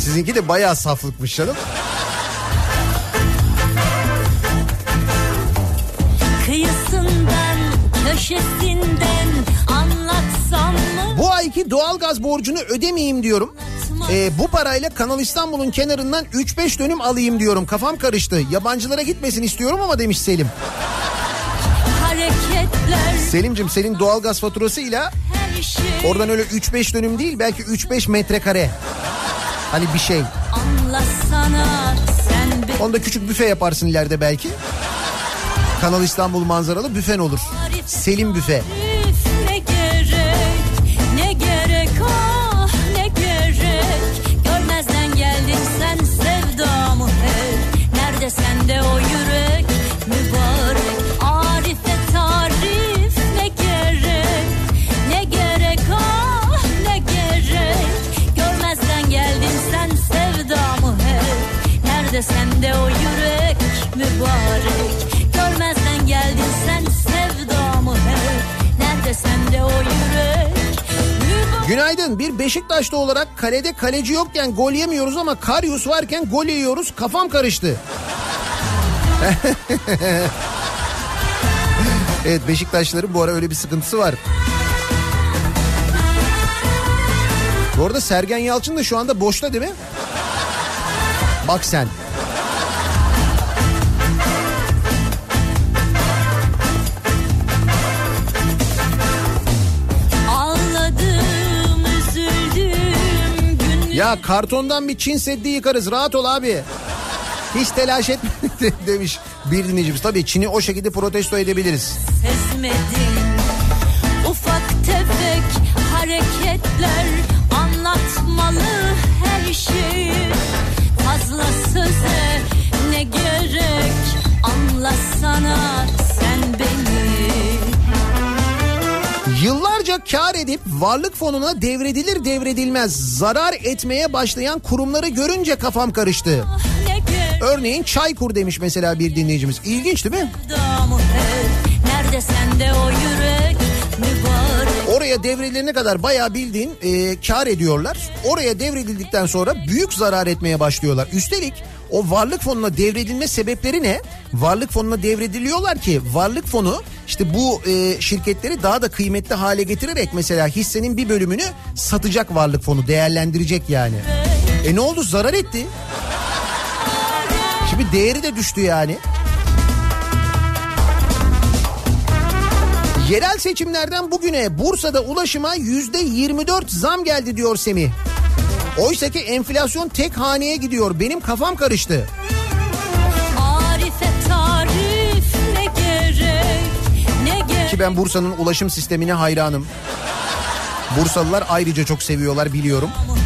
Sizinki de bayağı saflıkmış canım. Kıyısından, köşesinden anlatsam mı? Bu ayki doğalgaz borcunu ödemeyeyim diyorum. Ee, bu parayla Kanal İstanbul'un kenarından 3-5 dönüm alayım diyorum. Kafam karıştı. Yabancılara gitmesin istiyorum ama demiş Selim. Hareketler Selim'cim senin doğalgaz faturasıyla şey Oradan öyle 3-5 dönüm değil belki 3-5 metrekare. Hani bir şey. Anlasana sen beni Onda küçük büfe yaparsın ileride belki. Kanal İstanbul manzaralı büfen olur. Selim büfe. Ne Nerede sende o yürek mübarek Görmezden geldin sen sevdamı hep Nerede sende o yürek Günaydın. Bir Beşiktaşlı olarak kalede kaleci yokken gol yemiyoruz ama Karyus varken gol yiyoruz. Kafam karıştı. evet Beşiktaşlıların bu ara öyle bir sıkıntısı var. Bu arada Sergen Yalçın da şu anda boşta değil mi? Bak sen. Ya kartondan bir Çin Seddi yıkarız rahat ol abi. Hiç telaş etme demiş bir dinleyicimiz. Tabii Çin'i o şekilde protesto edebiliriz. sezmedin Ufak tefek hareketler anlatmalı her şeyi Fazla söze ne gerek anlasana Yıllarca kar edip varlık fonuna devredilir devredilmez zarar etmeye başlayan kurumları görünce kafam karıştı. Örneğin Çaykur demiş mesela bir dinleyicimiz. İlginç değil mi? Nerede sende o yürek Oraya devredilene kadar bayağı bildiğin e, kar ediyorlar. Oraya devredildikten sonra büyük zarar etmeye başlıyorlar. Üstelik o varlık fonuna devredilme sebepleri ne? Varlık fonuna devrediliyorlar ki varlık fonu işte bu e, şirketleri daha da kıymetli hale getirerek mesela hissenin bir bölümünü satacak varlık fonu değerlendirecek yani. E ne oldu zarar etti. Şimdi değeri de düştü yani. Yerel seçimlerden bugüne Bursa'da ulaşıma yüzde 24 zam geldi diyor Semih. Oysa ki enflasyon tek haneye gidiyor. Benim kafam karıştı. Arife tarif ne gerek ne gerek Ki ben Bursa'nın ulaşım sistemine hayranım. Bursalılar ayrıca çok seviyorlar biliyorum. hep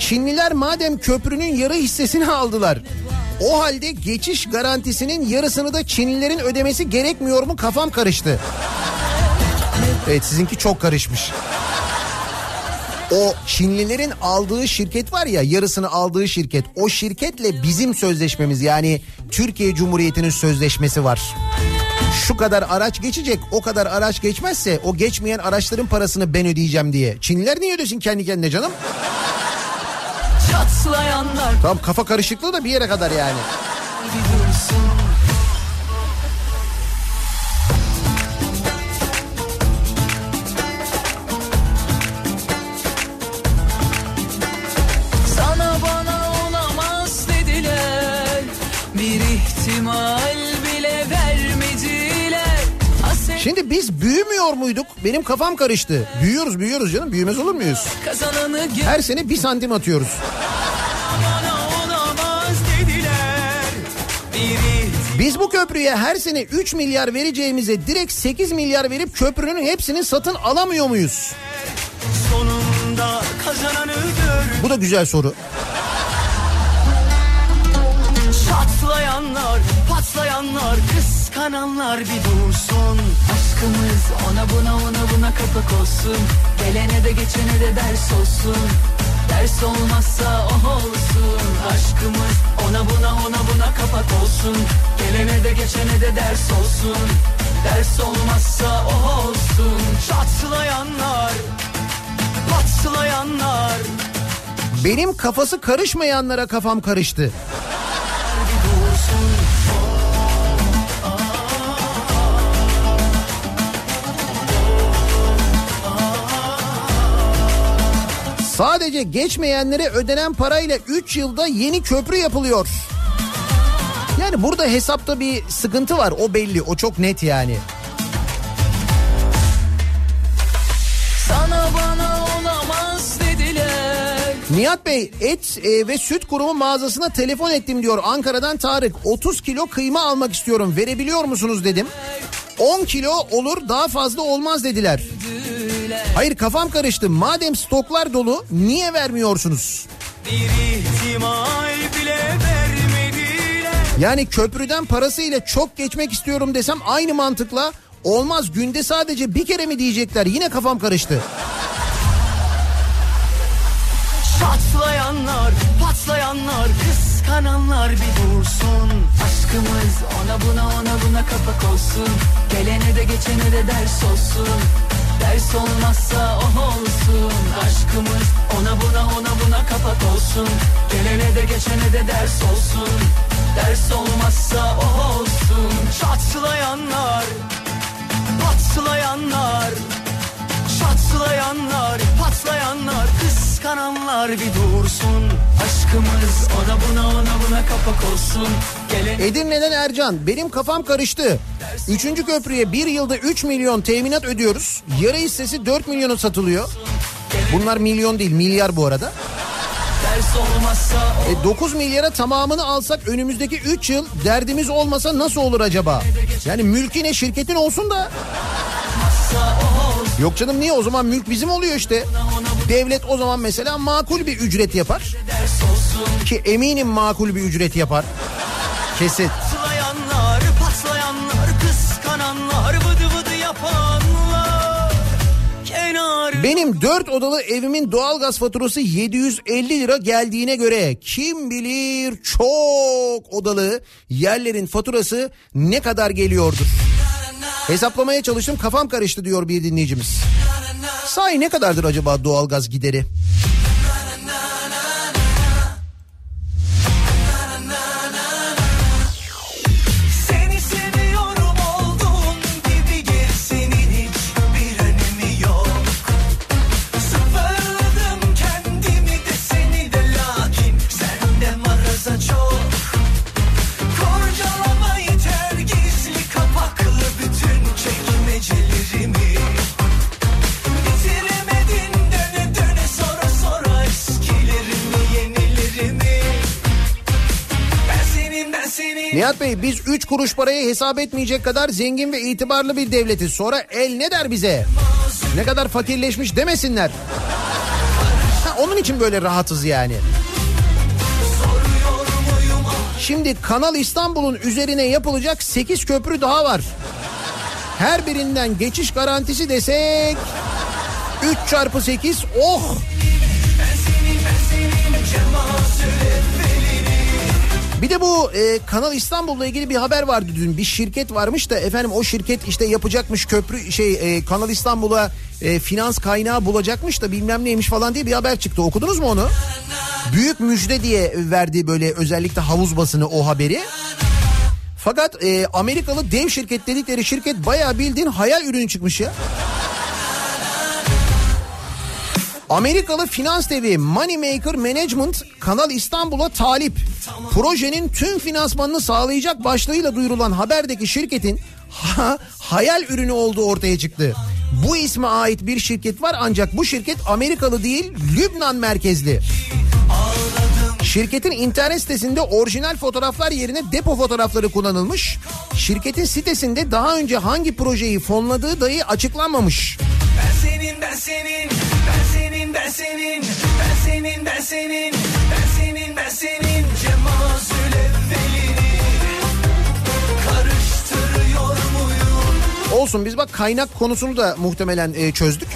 Çinliler madem köprünün yarı hissesini aldılar. O halde geçiş garantisinin yarısını da Çinlilerin ödemesi gerekmiyor mu kafam karıştı. Evet sizinki çok karışmış. O Çinlilerin aldığı şirket var ya yarısını aldığı şirket o şirketle bizim sözleşmemiz yani Türkiye Cumhuriyeti'nin sözleşmesi var. Şu kadar araç geçecek o kadar araç geçmezse o geçmeyen araçların parasını ben ödeyeceğim diye. Çinliler niye ödesin kendi kendine canım? Tamam kafa karışıklığı da bir yere kadar yani. Şimdi biz büyümüyor muyduk? Benim kafam karıştı. Büyüyoruz büyüyoruz canım. Büyümez olur muyuz? Her sene bir santim atıyoruz. Biz bu köprüye her sene 3 milyar vereceğimize direkt 8 milyar verip köprünün hepsini satın alamıyor muyuz? sonunda kazananı gör Bu da güzel soru. Çatlayanlar, patlayanlar, kıskananlar bir dursun. Aşkımız ona buna ona buna kapak olsun. Gelene de geçene de ders olsun. Ders olmazsa o olsun. Aşkımız ona buna ona buna kapak olsun. Gelene de geçene de ders olsun. Ders olmazsa o olsun. Çatlayanlar, patlayanlar. Benim kafası karışmayanlara kafam karıştı. Sadece geçmeyenlere ödenen parayla 3 yılda yeni köprü yapılıyor. Yani burada hesapta bir sıkıntı var o belli o çok net yani. Sana bana olamaz dediler Nihat Bey et e, ve süt kurumu mağazasına telefon ettim diyor Ankara'dan Tarık. 30 kilo kıyma almak istiyorum verebiliyor musunuz dedim. 10 kilo olur daha fazla olmaz dediler. Hayır kafam karıştı. Madem stoklar dolu niye vermiyorsunuz? Bir ihtimal bile vermediler Yani köprüden parasıyla çok geçmek istiyorum desem aynı mantıkla olmaz. Günde sadece bir kere mi diyecekler? Yine kafam karıştı. Çatlayanlar, patlayanlar, kıskananlar bir dursun. Aşkımız ona buna ona buna kapak olsun. Gelene de geçene de ders olsun Ders olmazsa o olsun. Aşkımız ona buna ona buna kapak olsun. Gelene de geçene de ders olsun. Ders olmazsa o olsun. Çatlayanlar, patlayanlar Çatlayanlar, patlayanlar, kıskananlar bir dursun Aşkımız ona buna ona buna kapak olsun Gelen Edirne'den Ercan benim kafam karıştı. Üçüncü köprüye bir yılda 3 milyon teminat ödüyoruz. Yarı hissesi 4 milyona satılıyor. Bunlar milyon değil milyar bu arada. E 9 milyara tamamını alsak önümüzdeki 3 yıl derdimiz olmasa nasıl olur acaba? Yani mülkine şirketin olsun da. Yok canım niye o zaman mülk bizim oluyor işte. Devlet o zaman mesela makul bir ücret yapar. Ki eminim makul bir ücret yapar. Kesin. Benim 4 odalı evimin doğalgaz faturası 750 lira geldiğine göre kim bilir çok odalı yerlerin faturası ne kadar geliyordur. Hesaplamaya çalıştım kafam karıştı diyor bir dinleyicimiz. Sahi ne kadardır acaba doğalgaz gideri? Nihat Bey biz 3 kuruş parayı hesap etmeyecek kadar zengin ve itibarlı bir devletiz. Sonra el ne der bize? Ne kadar fakirleşmiş demesinler. Ha, onun için böyle rahatız yani. Şimdi Kanal İstanbul'un üzerine yapılacak 8 köprü daha var. Her birinden geçiş garantisi desek 3 çarpı 8 oh Bir de bu e, Kanal İstanbul'la ilgili bir haber vardı dün. Bir şirket varmış da efendim o şirket işte yapacakmış köprü şey e, Kanal İstanbul'a e, finans kaynağı bulacakmış da bilmem neymiş falan diye bir haber çıktı. Okudunuz mu onu? Büyük müjde diye verdi böyle özellikle havuz basını o haberi. Fakat e, Amerikalı dev şirket dedikleri şirket bayağı bildiğin hayal ürünü çıkmış ya. Amerikalı finans devi Moneymaker Management Kanal İstanbul'a talip. Projenin tüm finansmanını sağlayacak başlığıyla duyurulan haberdeki şirketin ha, hayal ürünü olduğu ortaya çıktı. Bu isme ait bir şirket var ancak bu şirket Amerikalı değil Lübnan merkezli. Şirketin internet sitesinde orijinal fotoğraflar yerine depo fotoğrafları kullanılmış. Şirketin sitesinde daha önce hangi projeyi fonladığı dahi açıklanmamış. Ben senin ben senin ben senin ben senin ben senin ben senin ben senin ben senin cemazül evvelini karıştırıyor muyum? Olsun biz bak kaynak konusunu da muhtemelen e, çözdük.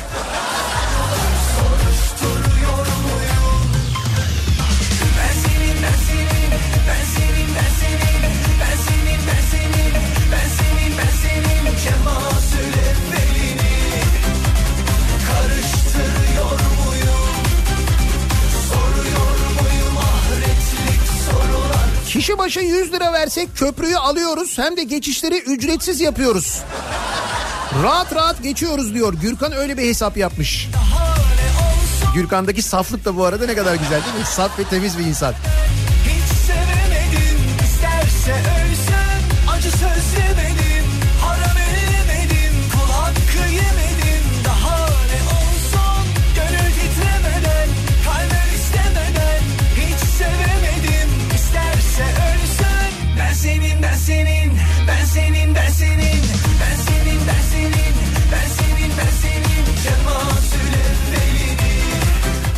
Kişi başı 100 lira versek köprüyü alıyoruz hem de geçişleri ücretsiz yapıyoruz. Rahat rahat geçiyoruz diyor. Gürkan öyle bir hesap yapmış. Gürkan'daki saflık da bu arada ne kadar güzel değil mi? Saf ve temiz bir insan.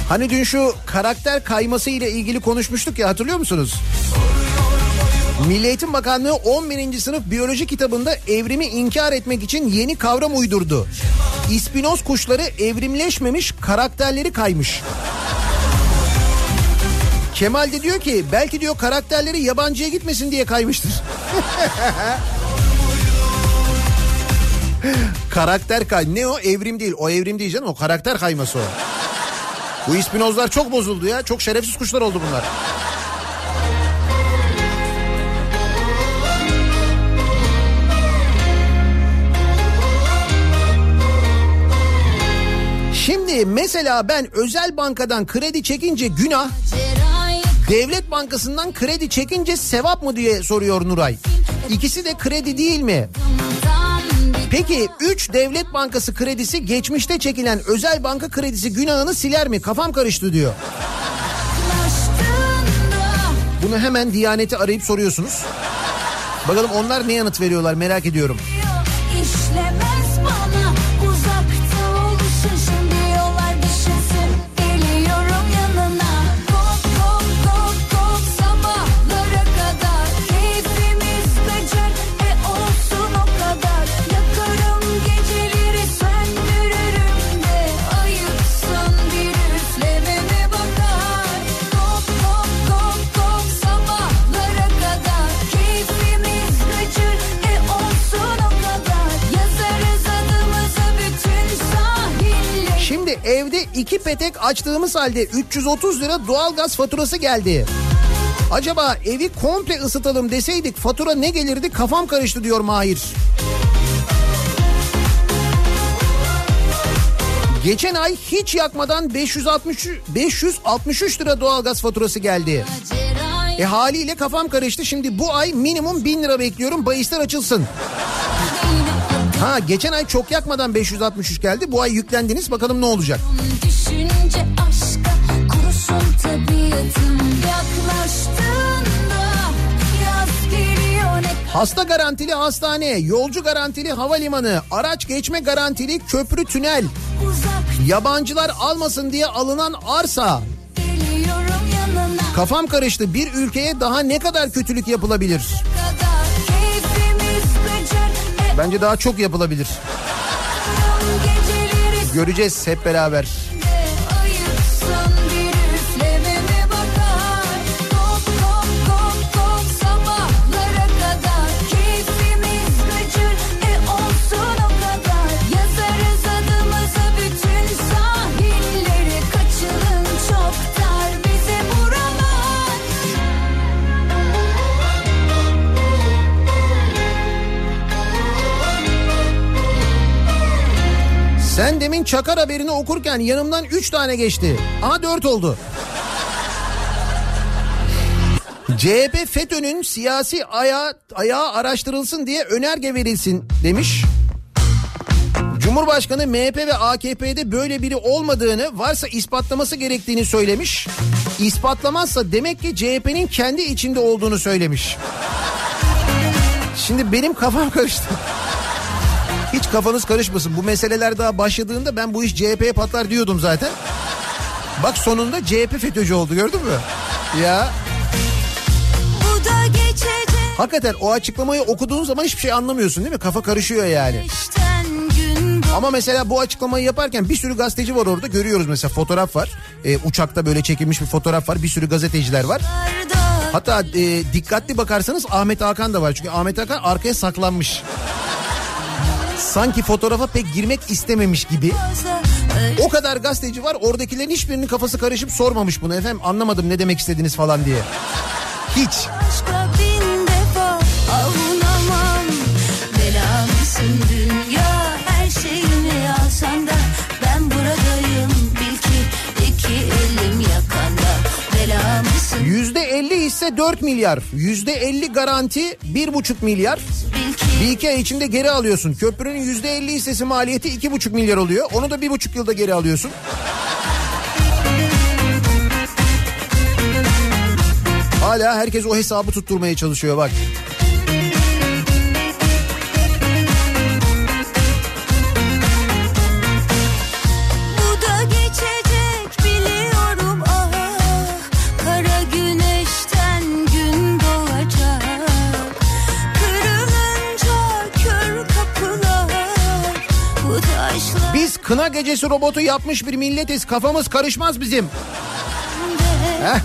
Hani dün şu karakter kayması ile ilgili konuşmuştuk ya hatırlıyor musunuz? Milli Eğitim Bakanlığı 11. sınıf biyoloji kitabında evrimi inkar etmek için yeni kavram uydurdu. İspinoz kuşları evrimleşmemiş karakterleri kaymış. Kemal de diyor ki belki diyor karakterleri yabancıya gitmesin diye kaymıştır. karakter kay ne o evrim değil o evrim değil canım o karakter kayması o. Bu ispinozlar çok bozuldu ya. Çok şerefsiz kuşlar oldu bunlar. Şimdi mesela ben özel bankadan kredi çekince günah, devlet bankasından kredi çekince sevap mı diye soruyor Nuray. İkisi de kredi değil mi? Peki 3 devlet bankası kredisi geçmişte çekilen özel banka kredisi günahını siler mi? Kafam karıştı diyor. Bunu hemen Diyanet'i arayıp soruyorsunuz. Bakalım onlar ne yanıt veriyorlar merak ediyorum. İki petek açtığımız halde 330 lira doğalgaz faturası geldi. Acaba evi komple ısıtalım deseydik fatura ne gelirdi kafam karıştı diyor Mahir. Geçen ay hiç yakmadan 560 563 lira doğalgaz faturası geldi. E haliyle kafam karıştı. Şimdi bu ay minimum 1000 lira bekliyorum. Bahisler açılsın. Ha geçen ay çok yakmadan 563 geldi. Bu ay yüklendiniz. Bakalım ne olacak? Düşünce aşka kurusun tabiatım yaklaştığında yaz geliyor ne Hasta garantili hastane, yolcu garantili havalimanı, araç geçme garantili köprü tünel, uzak yabancılar almasın diye alınan arsa. Kafam karıştı. Bir ülkeye daha ne kadar kötülük yapılabilir? kadar Bence daha çok yapılabilir. Göreceğiz hep beraber. Demin Çakar haberini okurken yanımdan 3 tane geçti. Aha 4 oldu. CHP FETÖ'nün siyasi ayağı, ayağı araştırılsın diye önerge verilsin demiş. Cumhurbaşkanı MHP ve AKP'de böyle biri olmadığını varsa ispatlaması gerektiğini söylemiş. İspatlamazsa demek ki CHP'nin kendi içinde olduğunu söylemiş. Şimdi benim kafam karıştı. Hiç kafanız karışmasın. Bu meseleler daha başladığında ben bu iş CHP'ye patlar diyordum zaten. Bak sonunda CHP FETÖ'cü oldu gördün mü? Ya Bu da geçecek hakikaten o açıklamayı okuduğun zaman hiçbir şey anlamıyorsun değil mi? Kafa karışıyor yani. Ama mesela bu açıklamayı yaparken bir sürü gazeteci var orada görüyoruz mesela fotoğraf var. Ee, uçakta böyle çekilmiş bir fotoğraf var. Bir sürü gazeteciler var. Hatta e, dikkatli bakarsanız Ahmet Hakan da var. Çünkü Ahmet Hakan arkaya saklanmış. Sanki fotoğrafa pek girmek istememiş gibi. O kadar gazeteci var oradakilerin hiçbirinin kafası karışıp sormamış bunu efendim anlamadım ne demek istediniz falan diye. Hiç. Hisse 4 milyar. Yüzde 50 garanti 1,5 milyar. Bir iki ay içinde geri alıyorsun. Köprünün yüzde 50 hissesi maliyeti 2,5 milyar oluyor. Onu da bir buçuk yılda geri alıyorsun. Hala herkes o hesabı tutturmaya çalışıyor bak. Kına gecesi robotu yapmış bir milletiz. Kafamız karışmaz bizim. Heh.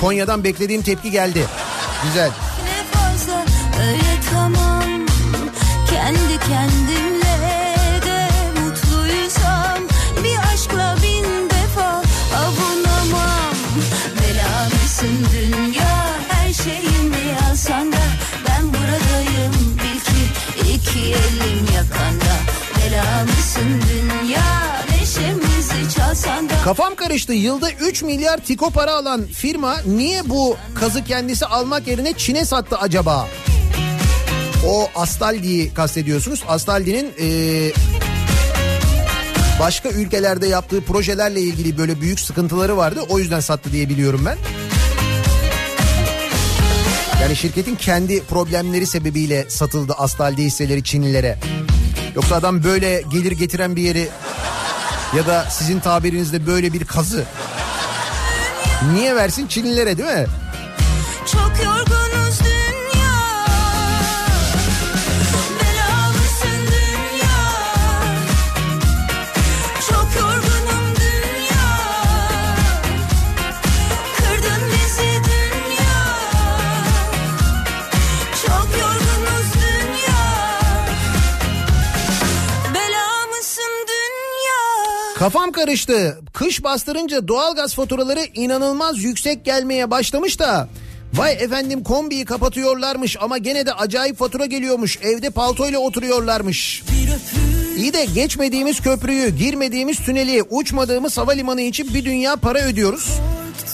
Konya'dan beklediğim tepki geldi. Güzel. ne fazla öyle tamam Kendi kendimle Kafam karıştı. Yılda 3 milyar tiko para alan firma niye bu kazı kendisi almak yerine Çin'e sattı acaba? O Astaldi'yi kastediyorsunuz. Astaldi'nin eee, başka ülkelerde yaptığı projelerle ilgili böyle büyük sıkıntıları vardı. O yüzden sattı diye biliyorum ben. Yani şirketin kendi problemleri sebebiyle satıldı Astaldi hisseleri Çinlilere. Yoksa adam böyle gelir getiren bir yeri ya da sizin tabirinizde böyle bir kazı niye versin Çinlilere değil mi? Çok yorgunuz Kafam karıştı. Kış bastırınca doğalgaz faturaları inanılmaz yüksek gelmeye başlamış da Vay efendim kombiyi kapatıyorlarmış ama gene de acayip fatura geliyormuş. Evde paltoyla oturuyorlarmış. İyi de geçmediğimiz köprüyü, girmediğimiz tüneli, uçmadığımız havalimanı için bir dünya para ödüyoruz.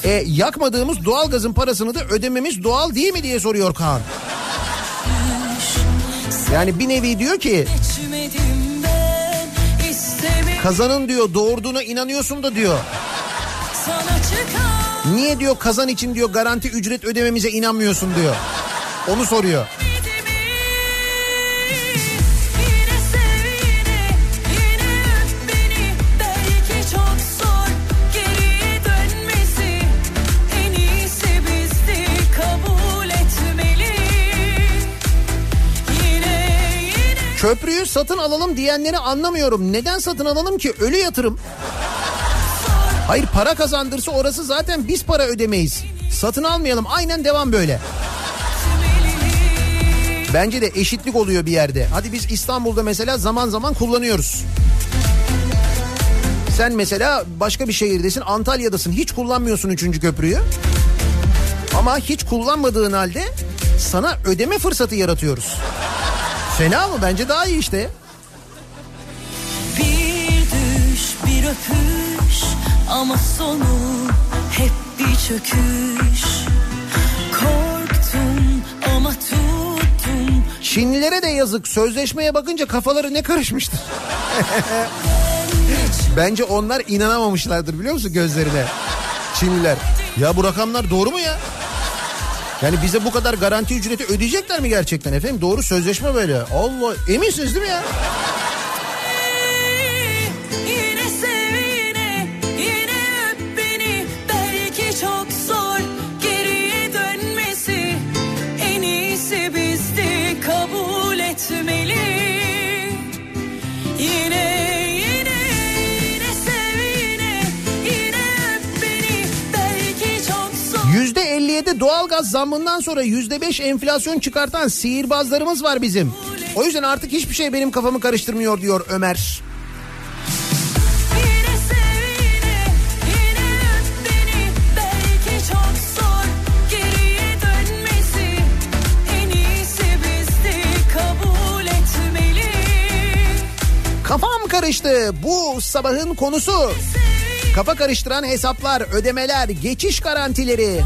E, yakmadığımız doğalgazın parasını da ödememiz doğal değil mi diye soruyor Kaan. Yani bir nevi diyor ki kazanın diyor doğurduğuna inanıyorsun da diyor. Niye diyor kazan için diyor garanti ücret ödememize inanmıyorsun diyor. Onu soruyor. Köprüyü satın alalım diyenleri anlamıyorum. Neden satın alalım ki? Ölü yatırım. Hayır para kazandırsa orası zaten biz para ödemeyiz. Satın almayalım aynen devam böyle. Bence de eşitlik oluyor bir yerde. Hadi biz İstanbul'da mesela zaman zaman kullanıyoruz. Sen mesela başka bir şehirdesin Antalya'dasın hiç kullanmıyorsun 3. köprüyü. Ama hiç kullanmadığın halde sana ödeme fırsatı yaratıyoruz. Fena mı? Bence daha iyi işte. Bir düş bir öpüş ama sonu hep bir çöküş Korktum ama tuttum Çinlilere de yazık. Sözleşmeye bakınca kafaları ne karışmıştır. Bence onlar inanamamışlardır biliyor musun gözlerine? Çinliler. Ya bu rakamlar doğru mu ya? Yani bize bu kadar garanti ücreti ödeyecekler mi gerçekten efendim? Doğru sözleşme böyle. Allah eminsiniz değil mi ya? 57 doğalgaz zammından sonra yüzde 5 enflasyon çıkartan sihirbazlarımız var bizim. O yüzden artık hiçbir şey benim kafamı karıştırmıyor diyor Ömer. Kafam karıştı. Bu sabahın konusu. Kafa karıştıran hesaplar, ödemeler, geçiş garantileri.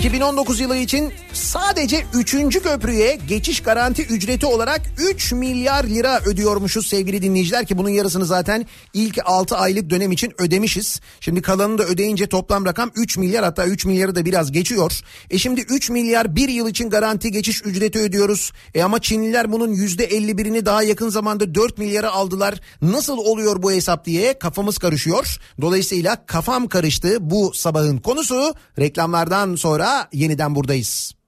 2019 yılı için sadece 3. köprüye geçiş garanti ücreti olarak 3 milyar lira ödüyormuşuz sevgili dinleyiciler ki bunun yarısını zaten ilk 6 aylık dönem için ödemişiz. Şimdi kalanını da ödeyince toplam rakam 3 milyar hatta 3 milyarı da biraz geçiyor. E şimdi 3 milyar bir yıl için garanti geçiş ücreti ödüyoruz. E ama Çinliler bunun %51'ini daha yakın zamanda 4 milyara aldılar. Nasıl oluyor bu hesap diye kafamız karışıyor. Dolayısıyla kafam karıştı bu sabahın konusu. Reklamlardan sonra yeniden buradayız.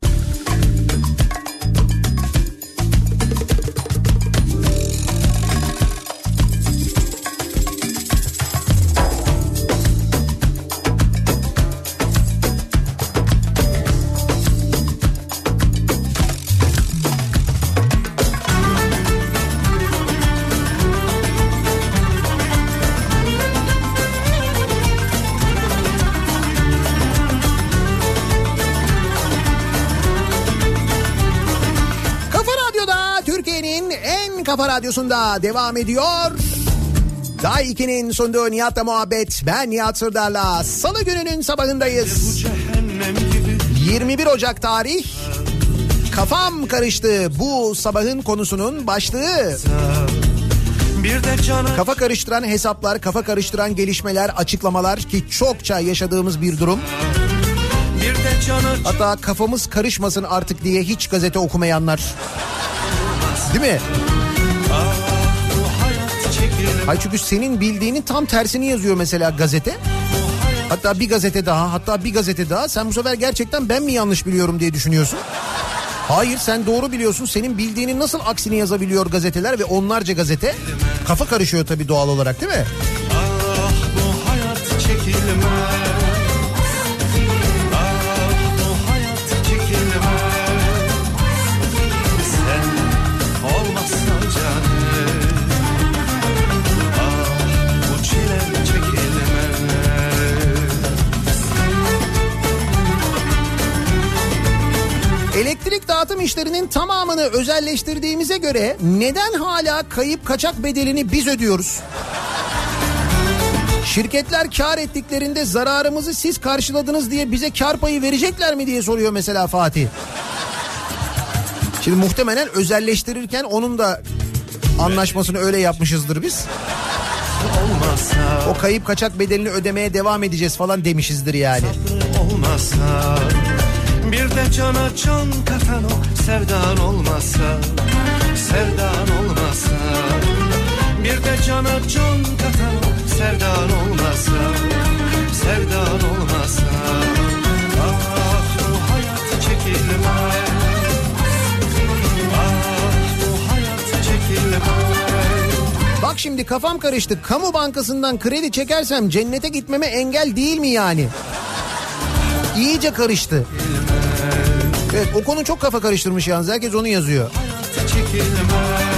Kafa radyosunda devam ediyor. Daha 2'nin sunduğu Nihat'la muhabbet. Ben Nihat Sırdar'la salı gününün sabahındayız. 21 Ocak tarih. Kafam karıştı bu sabahın konusunun başlığı. Kafa karıştıran hesaplar, kafa karıştıran gelişmeler, açıklamalar ki çokça yaşadığımız bir durum. Hatta kafamız karışmasın artık diye hiç gazete okumayanlar. Değil mi? Hayır çünkü senin bildiğinin tam tersini yazıyor mesela gazete. Hatta bir gazete daha hatta bir gazete daha sen bu sefer gerçekten ben mi yanlış biliyorum diye düşünüyorsun. Hayır sen doğru biliyorsun senin bildiğinin nasıl aksini yazabiliyor gazeteler ve onlarca gazete. Kafa karışıyor tabii doğal olarak değil mi? Ah bu hayat çekilmez Elektrik dağıtım işlerinin tamamını özelleştirdiğimize göre neden hala kayıp kaçak bedelini biz ödüyoruz? Şirketler kar ettiklerinde zararımızı siz karşıladınız diye bize kar payı verecekler mi diye soruyor mesela Fatih. Şimdi muhtemelen özelleştirirken onun da anlaşmasını öyle yapmışızdır biz. Olmazsa O kayıp kaçak bedelini ödemeye devam edeceğiz falan demişizdir yani. olmazsa Bir de cana can katan o sevdan olmazsa Sevdan olmazsa Bir de cana can katan o sevdan olmazsa Sevdan olmazsa Ah bu hayat çekilmez Ah bu hayat çekilmez Bak şimdi kafam karıştı. Kamu bankasından kredi çekersem cennete gitmeme engel değil mi yani? İyice karıştı. Evet o konu çok kafa karıştırmış yalnız. Herkes onu yazıyor. çekilmez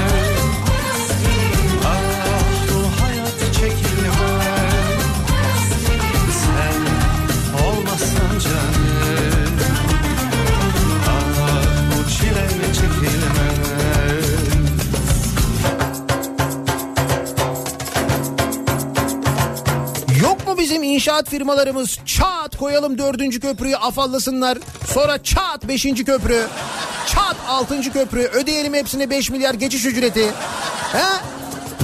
inşaat firmalarımız çat koyalım dördüncü köprüyü afallasınlar. Sonra çat beşinci köprü. Çat altıncı köprü. Ödeyelim hepsine 5 milyar geçiş ücreti. He?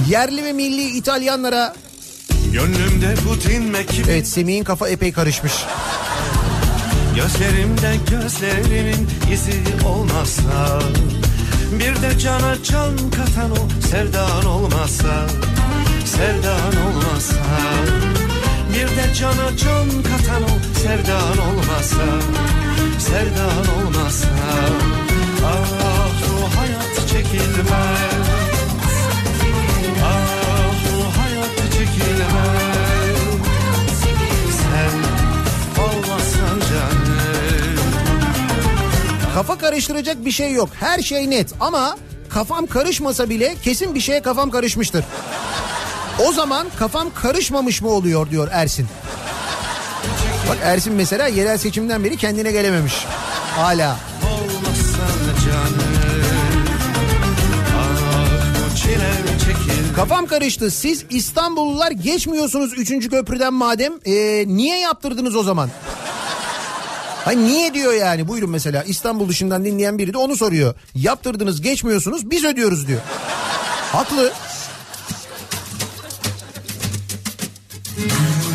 Yerli ve milli İtalyanlara. Gönlümde Putin mekibi Evet Semih'in kafa epey karışmış. Gözlerimde gözlerinin izi olmazsa Bir de cana can katan o sevdan olmazsa Sevdan olmazsa Bir de cana can katan o sevdan olmazsa Sevdan olmazsa Ah bu hayat çekilmez Ah bu hayat çekilmez Sen olmazsan canım Kafa karıştıracak bir şey yok. Her şey net ama kafam karışmasa bile kesin bir şeye kafam karışmıştır. O zaman kafam karışmamış mı oluyor diyor Ersin. Bak Ersin mesela yerel seçimden beri kendine gelememiş. Hala. Kafam karıştı. Siz İstanbullular geçmiyorsunuz 3. köprüden madem. Ee, niye yaptırdınız o zaman? Hayır niye diyor yani buyurun mesela İstanbul dışından dinleyen biri de onu soruyor. Yaptırdınız geçmiyorsunuz biz ödüyoruz diyor. Haklı. ...900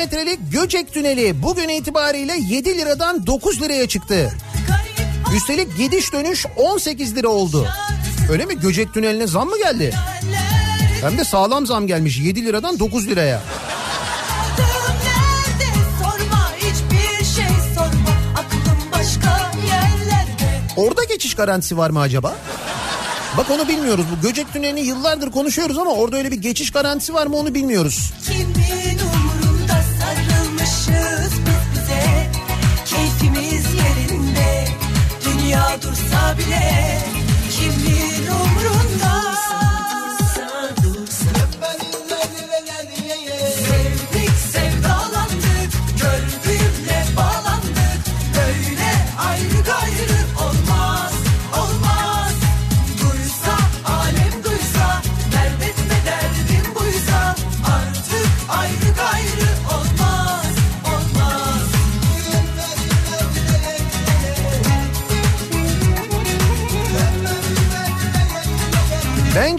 metrelik Göcek Tüneli bugün itibariyle 7 liradan 9 liraya çıktı. Üstelik gidiş dönüş 18 lira oldu. Öyle mi? Göcek Tüneli'ne zam mı geldi? Hem de sağlam zam gelmiş 7 liradan 9 liraya. Şey Orada geçiş garantisi var mı acaba? Bak onu bilmiyoruz. Bu Göcek Tüneli'ni yıllardır konuşuyoruz ama orada öyle bir geçiş garantisi var mı onu bilmiyoruz. Umurunda sarılmışız biz bize. Keyfimiz yerinde. Dünya dursa bile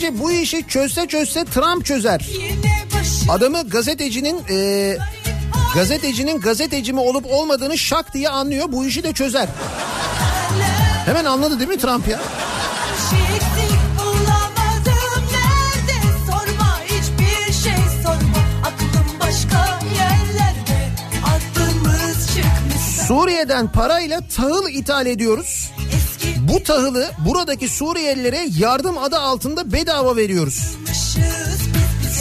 Bence bu işi çözse çözse Trump çözer. Adamı gazetecinin e, gazetecinin gazeteci mi olup olmadığını şak diye anlıyor. Bu işi de çözer. Hemen anladı değil mi Trump ya? Suriye'den parayla tahıl ithal ediyoruz. Bu tahılı buradaki Suriyelilere yardım adı altında bedava veriyoruz.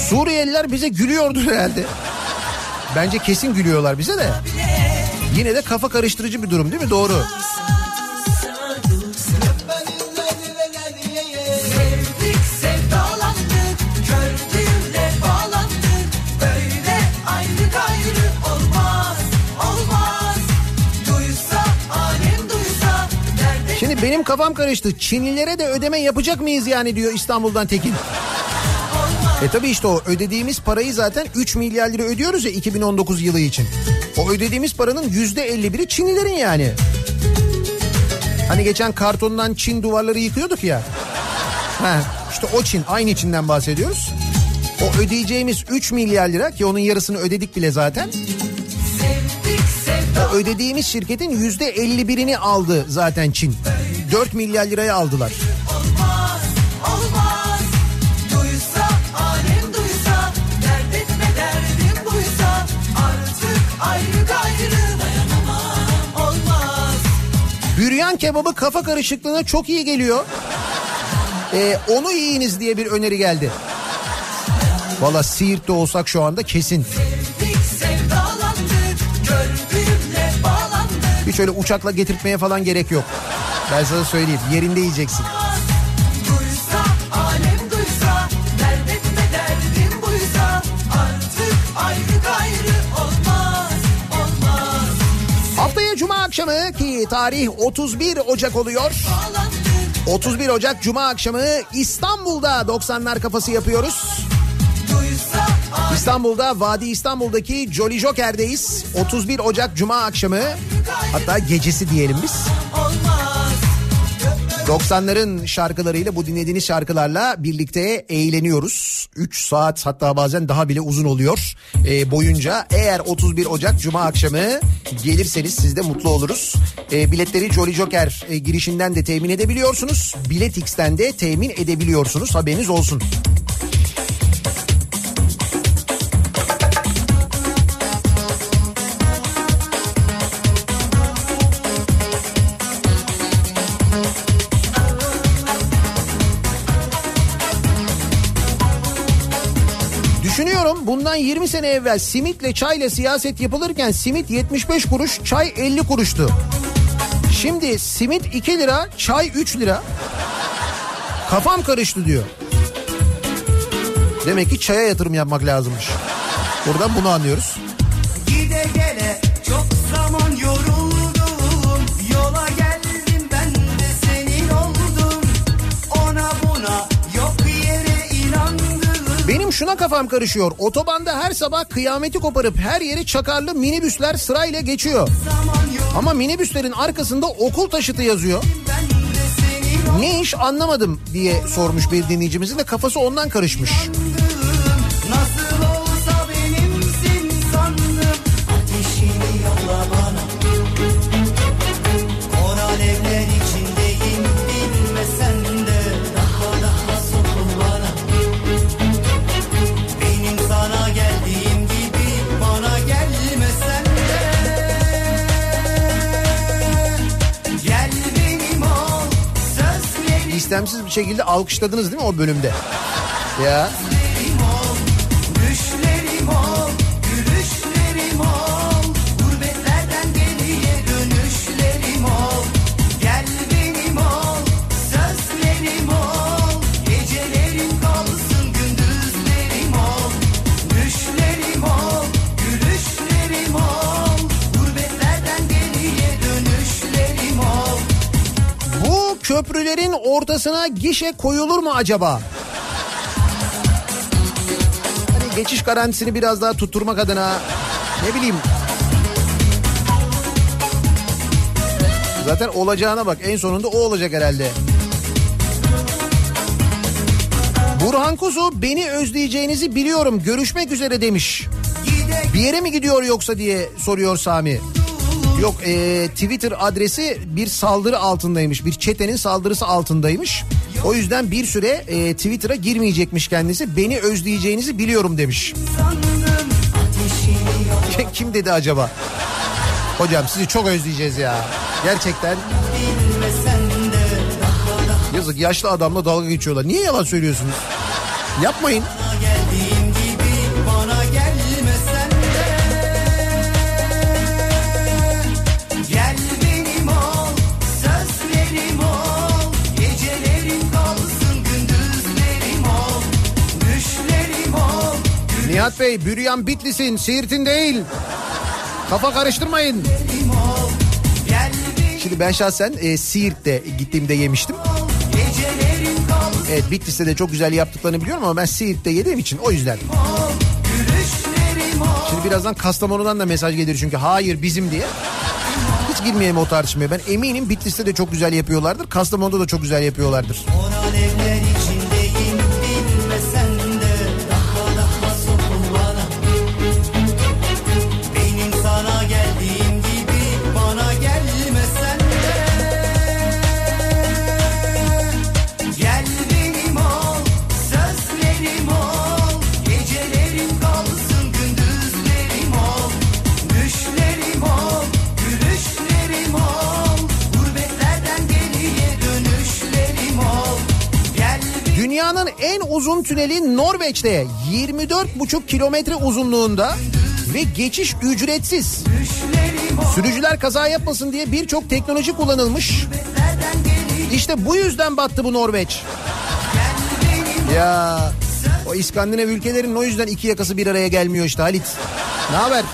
Suriyeliler bize gülüyordur herhalde. Bence kesin gülüyorlar bize de. Yine de kafa karıştırıcı bir durum değil mi? Doğru. Benim kafam karıştı. Çinlilere de ödeme yapacak mıyız yani diyor İstanbul'dan Tekin. E tabi işte o ödediğimiz parayı zaten 3 milyar lira ödüyoruz ya 2019 yılı için. O ödediğimiz paranın yüzde 51'i Çinlilerin yani. Hani geçen kartondan Çin duvarları yıkıyorduk ya. Ha, işte o Çin aynı Çin'den bahsediyoruz. O ödeyeceğimiz 3 milyar lira ki onun yarısını ödedik bile zaten. Ödediğimiz şirketin yüzde 51'ini aldı zaten Çin. 4 milyar liraya aldılar. olmaz olmaz duysa alem duysa dert etme derdim buysa artık ayrı gayrı dayanamam olmaz Büryan kebabı kafa karışıklığına çok iyi geliyor. Ee, onu yiyiniz diye bir öneri geldi. Valla Siirt'te olsak şu anda kesin. sevdik bağlandık Hiç öyle uçakla getirtmeye falan gerek yok. Ben sana söyleyeyim yerinde yiyeceksin. Haftaya Cuma akşamı ki tarih 31 Ocak oluyor. bağlandık 31 Ocak Cuma akşamı İstanbul'da 90'lar kafası yapıyoruz. İstanbul'da Vadi İstanbul'daki Jolly Joker'deyiz. 31 Ocak Cuma akşamı hatta gecesi diyelim biz. olmaz 90'ların şarkılarıyla bu dinlediğiniz şarkılarla birlikte eğleniyoruz. 3 saat hatta bazen daha bile uzun oluyor e, boyunca. Eğer 31 Ocak Cuma akşamı gelirseniz siz de mutlu oluruz. E, biletleri Jolly Joker e, girişinden de temin edebiliyorsunuz. Biletix'ten de temin edebiliyorsunuz haberiniz olsun. Bundan 20 sene evvel simitle çayla siyaset yapılırken simit 75 kuruş çay 50 kuruştu. Şimdi simit 2 lira çay 3 lira. Kafam karıştı diyor. Demek ki çaya yatırım yapmak lazımmış. Buradan bunu anlıyoruz. Gide gele şuna kafam karışıyor. Otobanda her sabah kıyameti koparıp her yeri çakarlı minibüsler sırayla geçiyor. Ama minibüslerin arkasında okul taşıtı yazıyor. Ne iş anlamadım diye sormuş bir dinleyicimizin de kafası ondan karışmış. Nasıl İstemsiz bir şekilde alkışladınız değil mi o bölümde? Ya köprülerin ortasına gişe koyulur mu acaba? Hani geçiş garantisini biraz daha tutturmak adına ne bileyim. Zaten olacağına bak en sonunda o olacak herhalde. Burhan Kuzu beni özleyeceğinizi biliyorum görüşmek üzere demiş. Bir yere mi gidiyor yoksa diye soruyor Sami. Yok e, Twitter adresi bir saldırı altındaymış. Bir çetenin saldırısı altındaymış. O yüzden bir süre e, Twitter'a girmeyecekmiş kendisi. Beni özleyeceğinizi biliyorum demiş. Kim dedi acaba? Hocam sizi çok özleyeceğiz ya. Gerçekten. Yazık yaşlı adamla dalga geçiyorlar. Niye yalan söylüyorsunuz? Yapmayın. Nihat Bey bürüyen Bitlis'in Siirt'in değil. Kafa karıştırmayın. Şimdi ben şahsen e, Siirt'te gittiğimde yemiştim. Evet Bitlis'te de çok güzel yaptıklarını biliyorum ama ben Siirt'te yediğim için o yüzden. Şimdi birazdan Kastamonu'dan da mesaj gelir çünkü hayır bizim diye. Hiç girmeyelim o tartışmaya. Ben eminim Bitlis'te de çok güzel yapıyorlardır. Kastamonu'da da çok güzel yapıyorlardır. Kor uzun tüneli Norveç'te 24,5 kilometre uzunluğunda ve geçiş ücretsiz. Sürücüler kaza yapmasın diye birçok teknoloji kullanılmış. İşte bu yüzden battı bu Norveç. Ya o İskandinav ülkelerin o yüzden iki yakası bir araya gelmiyor işte Halit. Ne haber?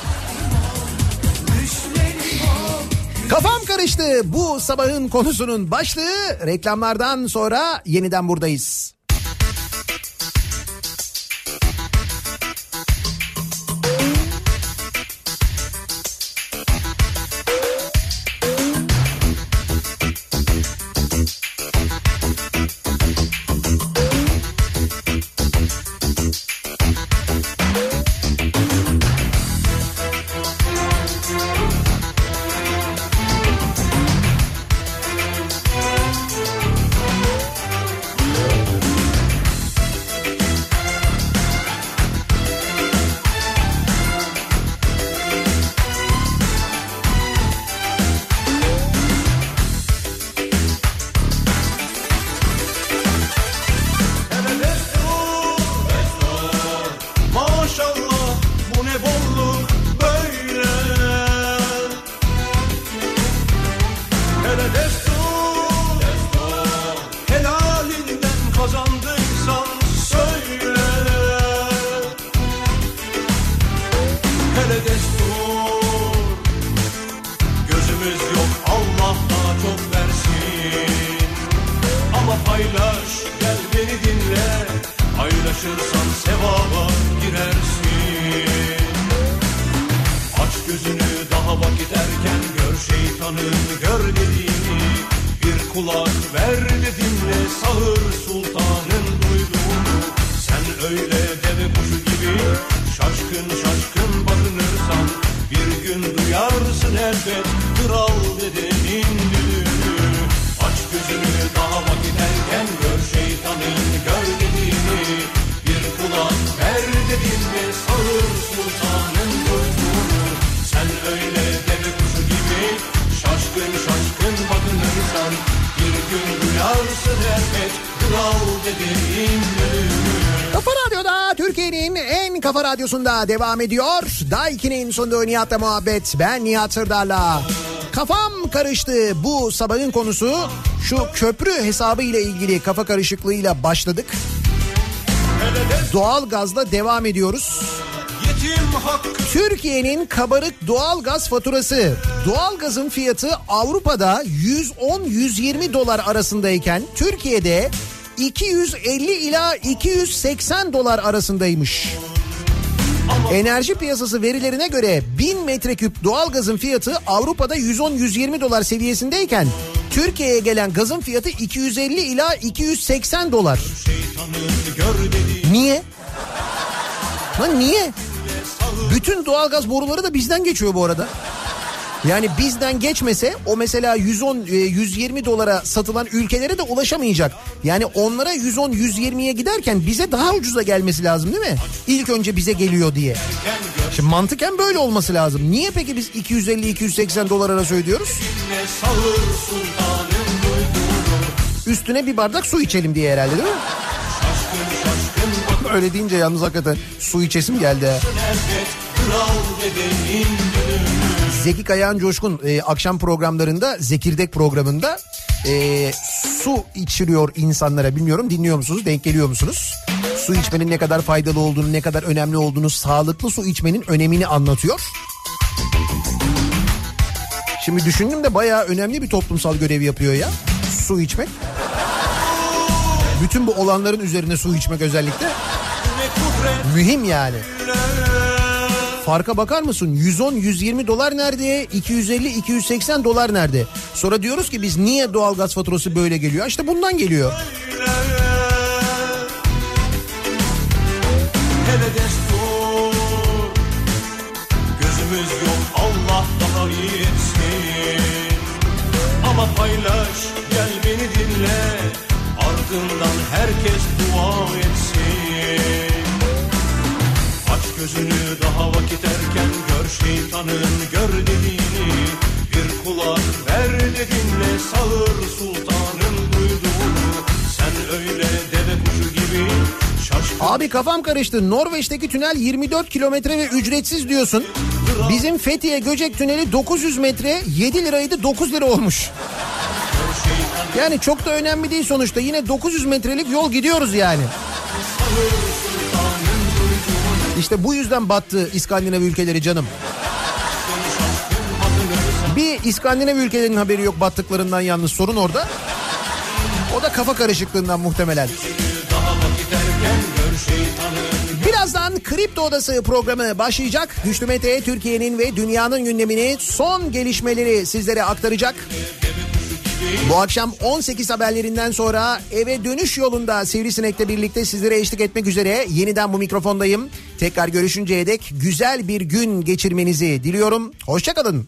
Kafam karıştı. Bu sabahın konusunun başlığı reklamlardan sonra yeniden buradayız. Radyosunda devam ediyor. Daiki'nin sonunda Nihat'la muhabbet. Ben Nihat Sırdar'la. Kafam karıştı. Bu sabahın konusu şu köprü hesabı ile ilgili kafa karışıklığıyla başladık. Doğal gazla devam ediyoruz. Türkiye'nin kabarık doğal gaz faturası. Doğal gazın fiyatı Avrupa'da 110-120 dolar arasındayken Türkiye'de 250 ila 280 dolar arasındaymış. Enerji piyasası verilerine göre 1000 metreküp doğal gazın fiyatı Avrupa'da 110-120 dolar seviyesindeyken Türkiye'ye gelen gazın fiyatı 250 ila 280 dolar. Niye? Lan niye? Bütün doğalgaz boruları da bizden geçiyor bu arada. Yani bizden geçmese o mesela 110 e, 120 dolara satılan ülkelere de ulaşamayacak. Yani onlara 110 120'ye giderken bize daha ucuza gelmesi lazım değil mi? İlk önce bize geliyor diye. Şimdi mantıken böyle olması lazım. Niye peki biz 250 280 dolar arası ödüyoruz? Üstüne bir bardak su içelim diye herhalde değil mi? Öyle deyince yalnız hakikaten su içesim geldi. kral düdüğünü Zeki Kayağan Coşkun e, akşam programlarında Zekirdek programında e, su içiriyor insanlara bilmiyorum dinliyor musunuz denk geliyor musunuz? Su içmenin ne kadar faydalı olduğunu ne kadar önemli olduğunu sağlıklı su içmenin önemini anlatıyor. Şimdi düşündüm de bayağı önemli bir toplumsal görev yapıyor ya su içmek. Bütün bu olanların üzerine su içmek özellikle mühim yani. Farka bakar mısın? 110-120 dolar nerede? 250-280 dolar nerede? Sonra diyoruz ki biz niye doğalgaz faturası böyle geliyor? İşte bundan geliyor. Gözümüz yok Allah daha iyi etsin Ama paylaş gel beni dinle Ardından herkes dua etsin gözünü daha vakit erken gör şeytanın gör dediğini Bir kulak ver de dinle sağır sultanın duyduğunu Sen öyle deve kuşu gibi şaşkın Abi kafam karıştı. Norveç'teki tünel 24 kilometre ve ücretsiz diyorsun. Bizim Fethiye Göcek tüneli 900 metre 7 liraydı 9 lira olmuş. Yani çok da önemli değil sonuçta. Yine 900 metrelik yol gidiyoruz yani. İşte bu yüzden battı İskandinav ülkeleri canım. Bir İskandinav ülkelerinin haberi yok battıklarından yalnız sorun orada. O da kafa karışıklığından muhtemelen. Birazdan Kripto Odası programı başlayacak. Güçlü Mete Türkiye'nin ve dünyanın gündemini son gelişmeleri sizlere aktaracak. Bu akşam 18 haberlerinden sonra eve dönüş yolunda Sivrisinek'le birlikte sizlere eşlik etmek üzere yeniden bu mikrofondayım. Tekrar görüşünceye dek güzel bir gün geçirmenizi diliyorum. Hoşçakalın.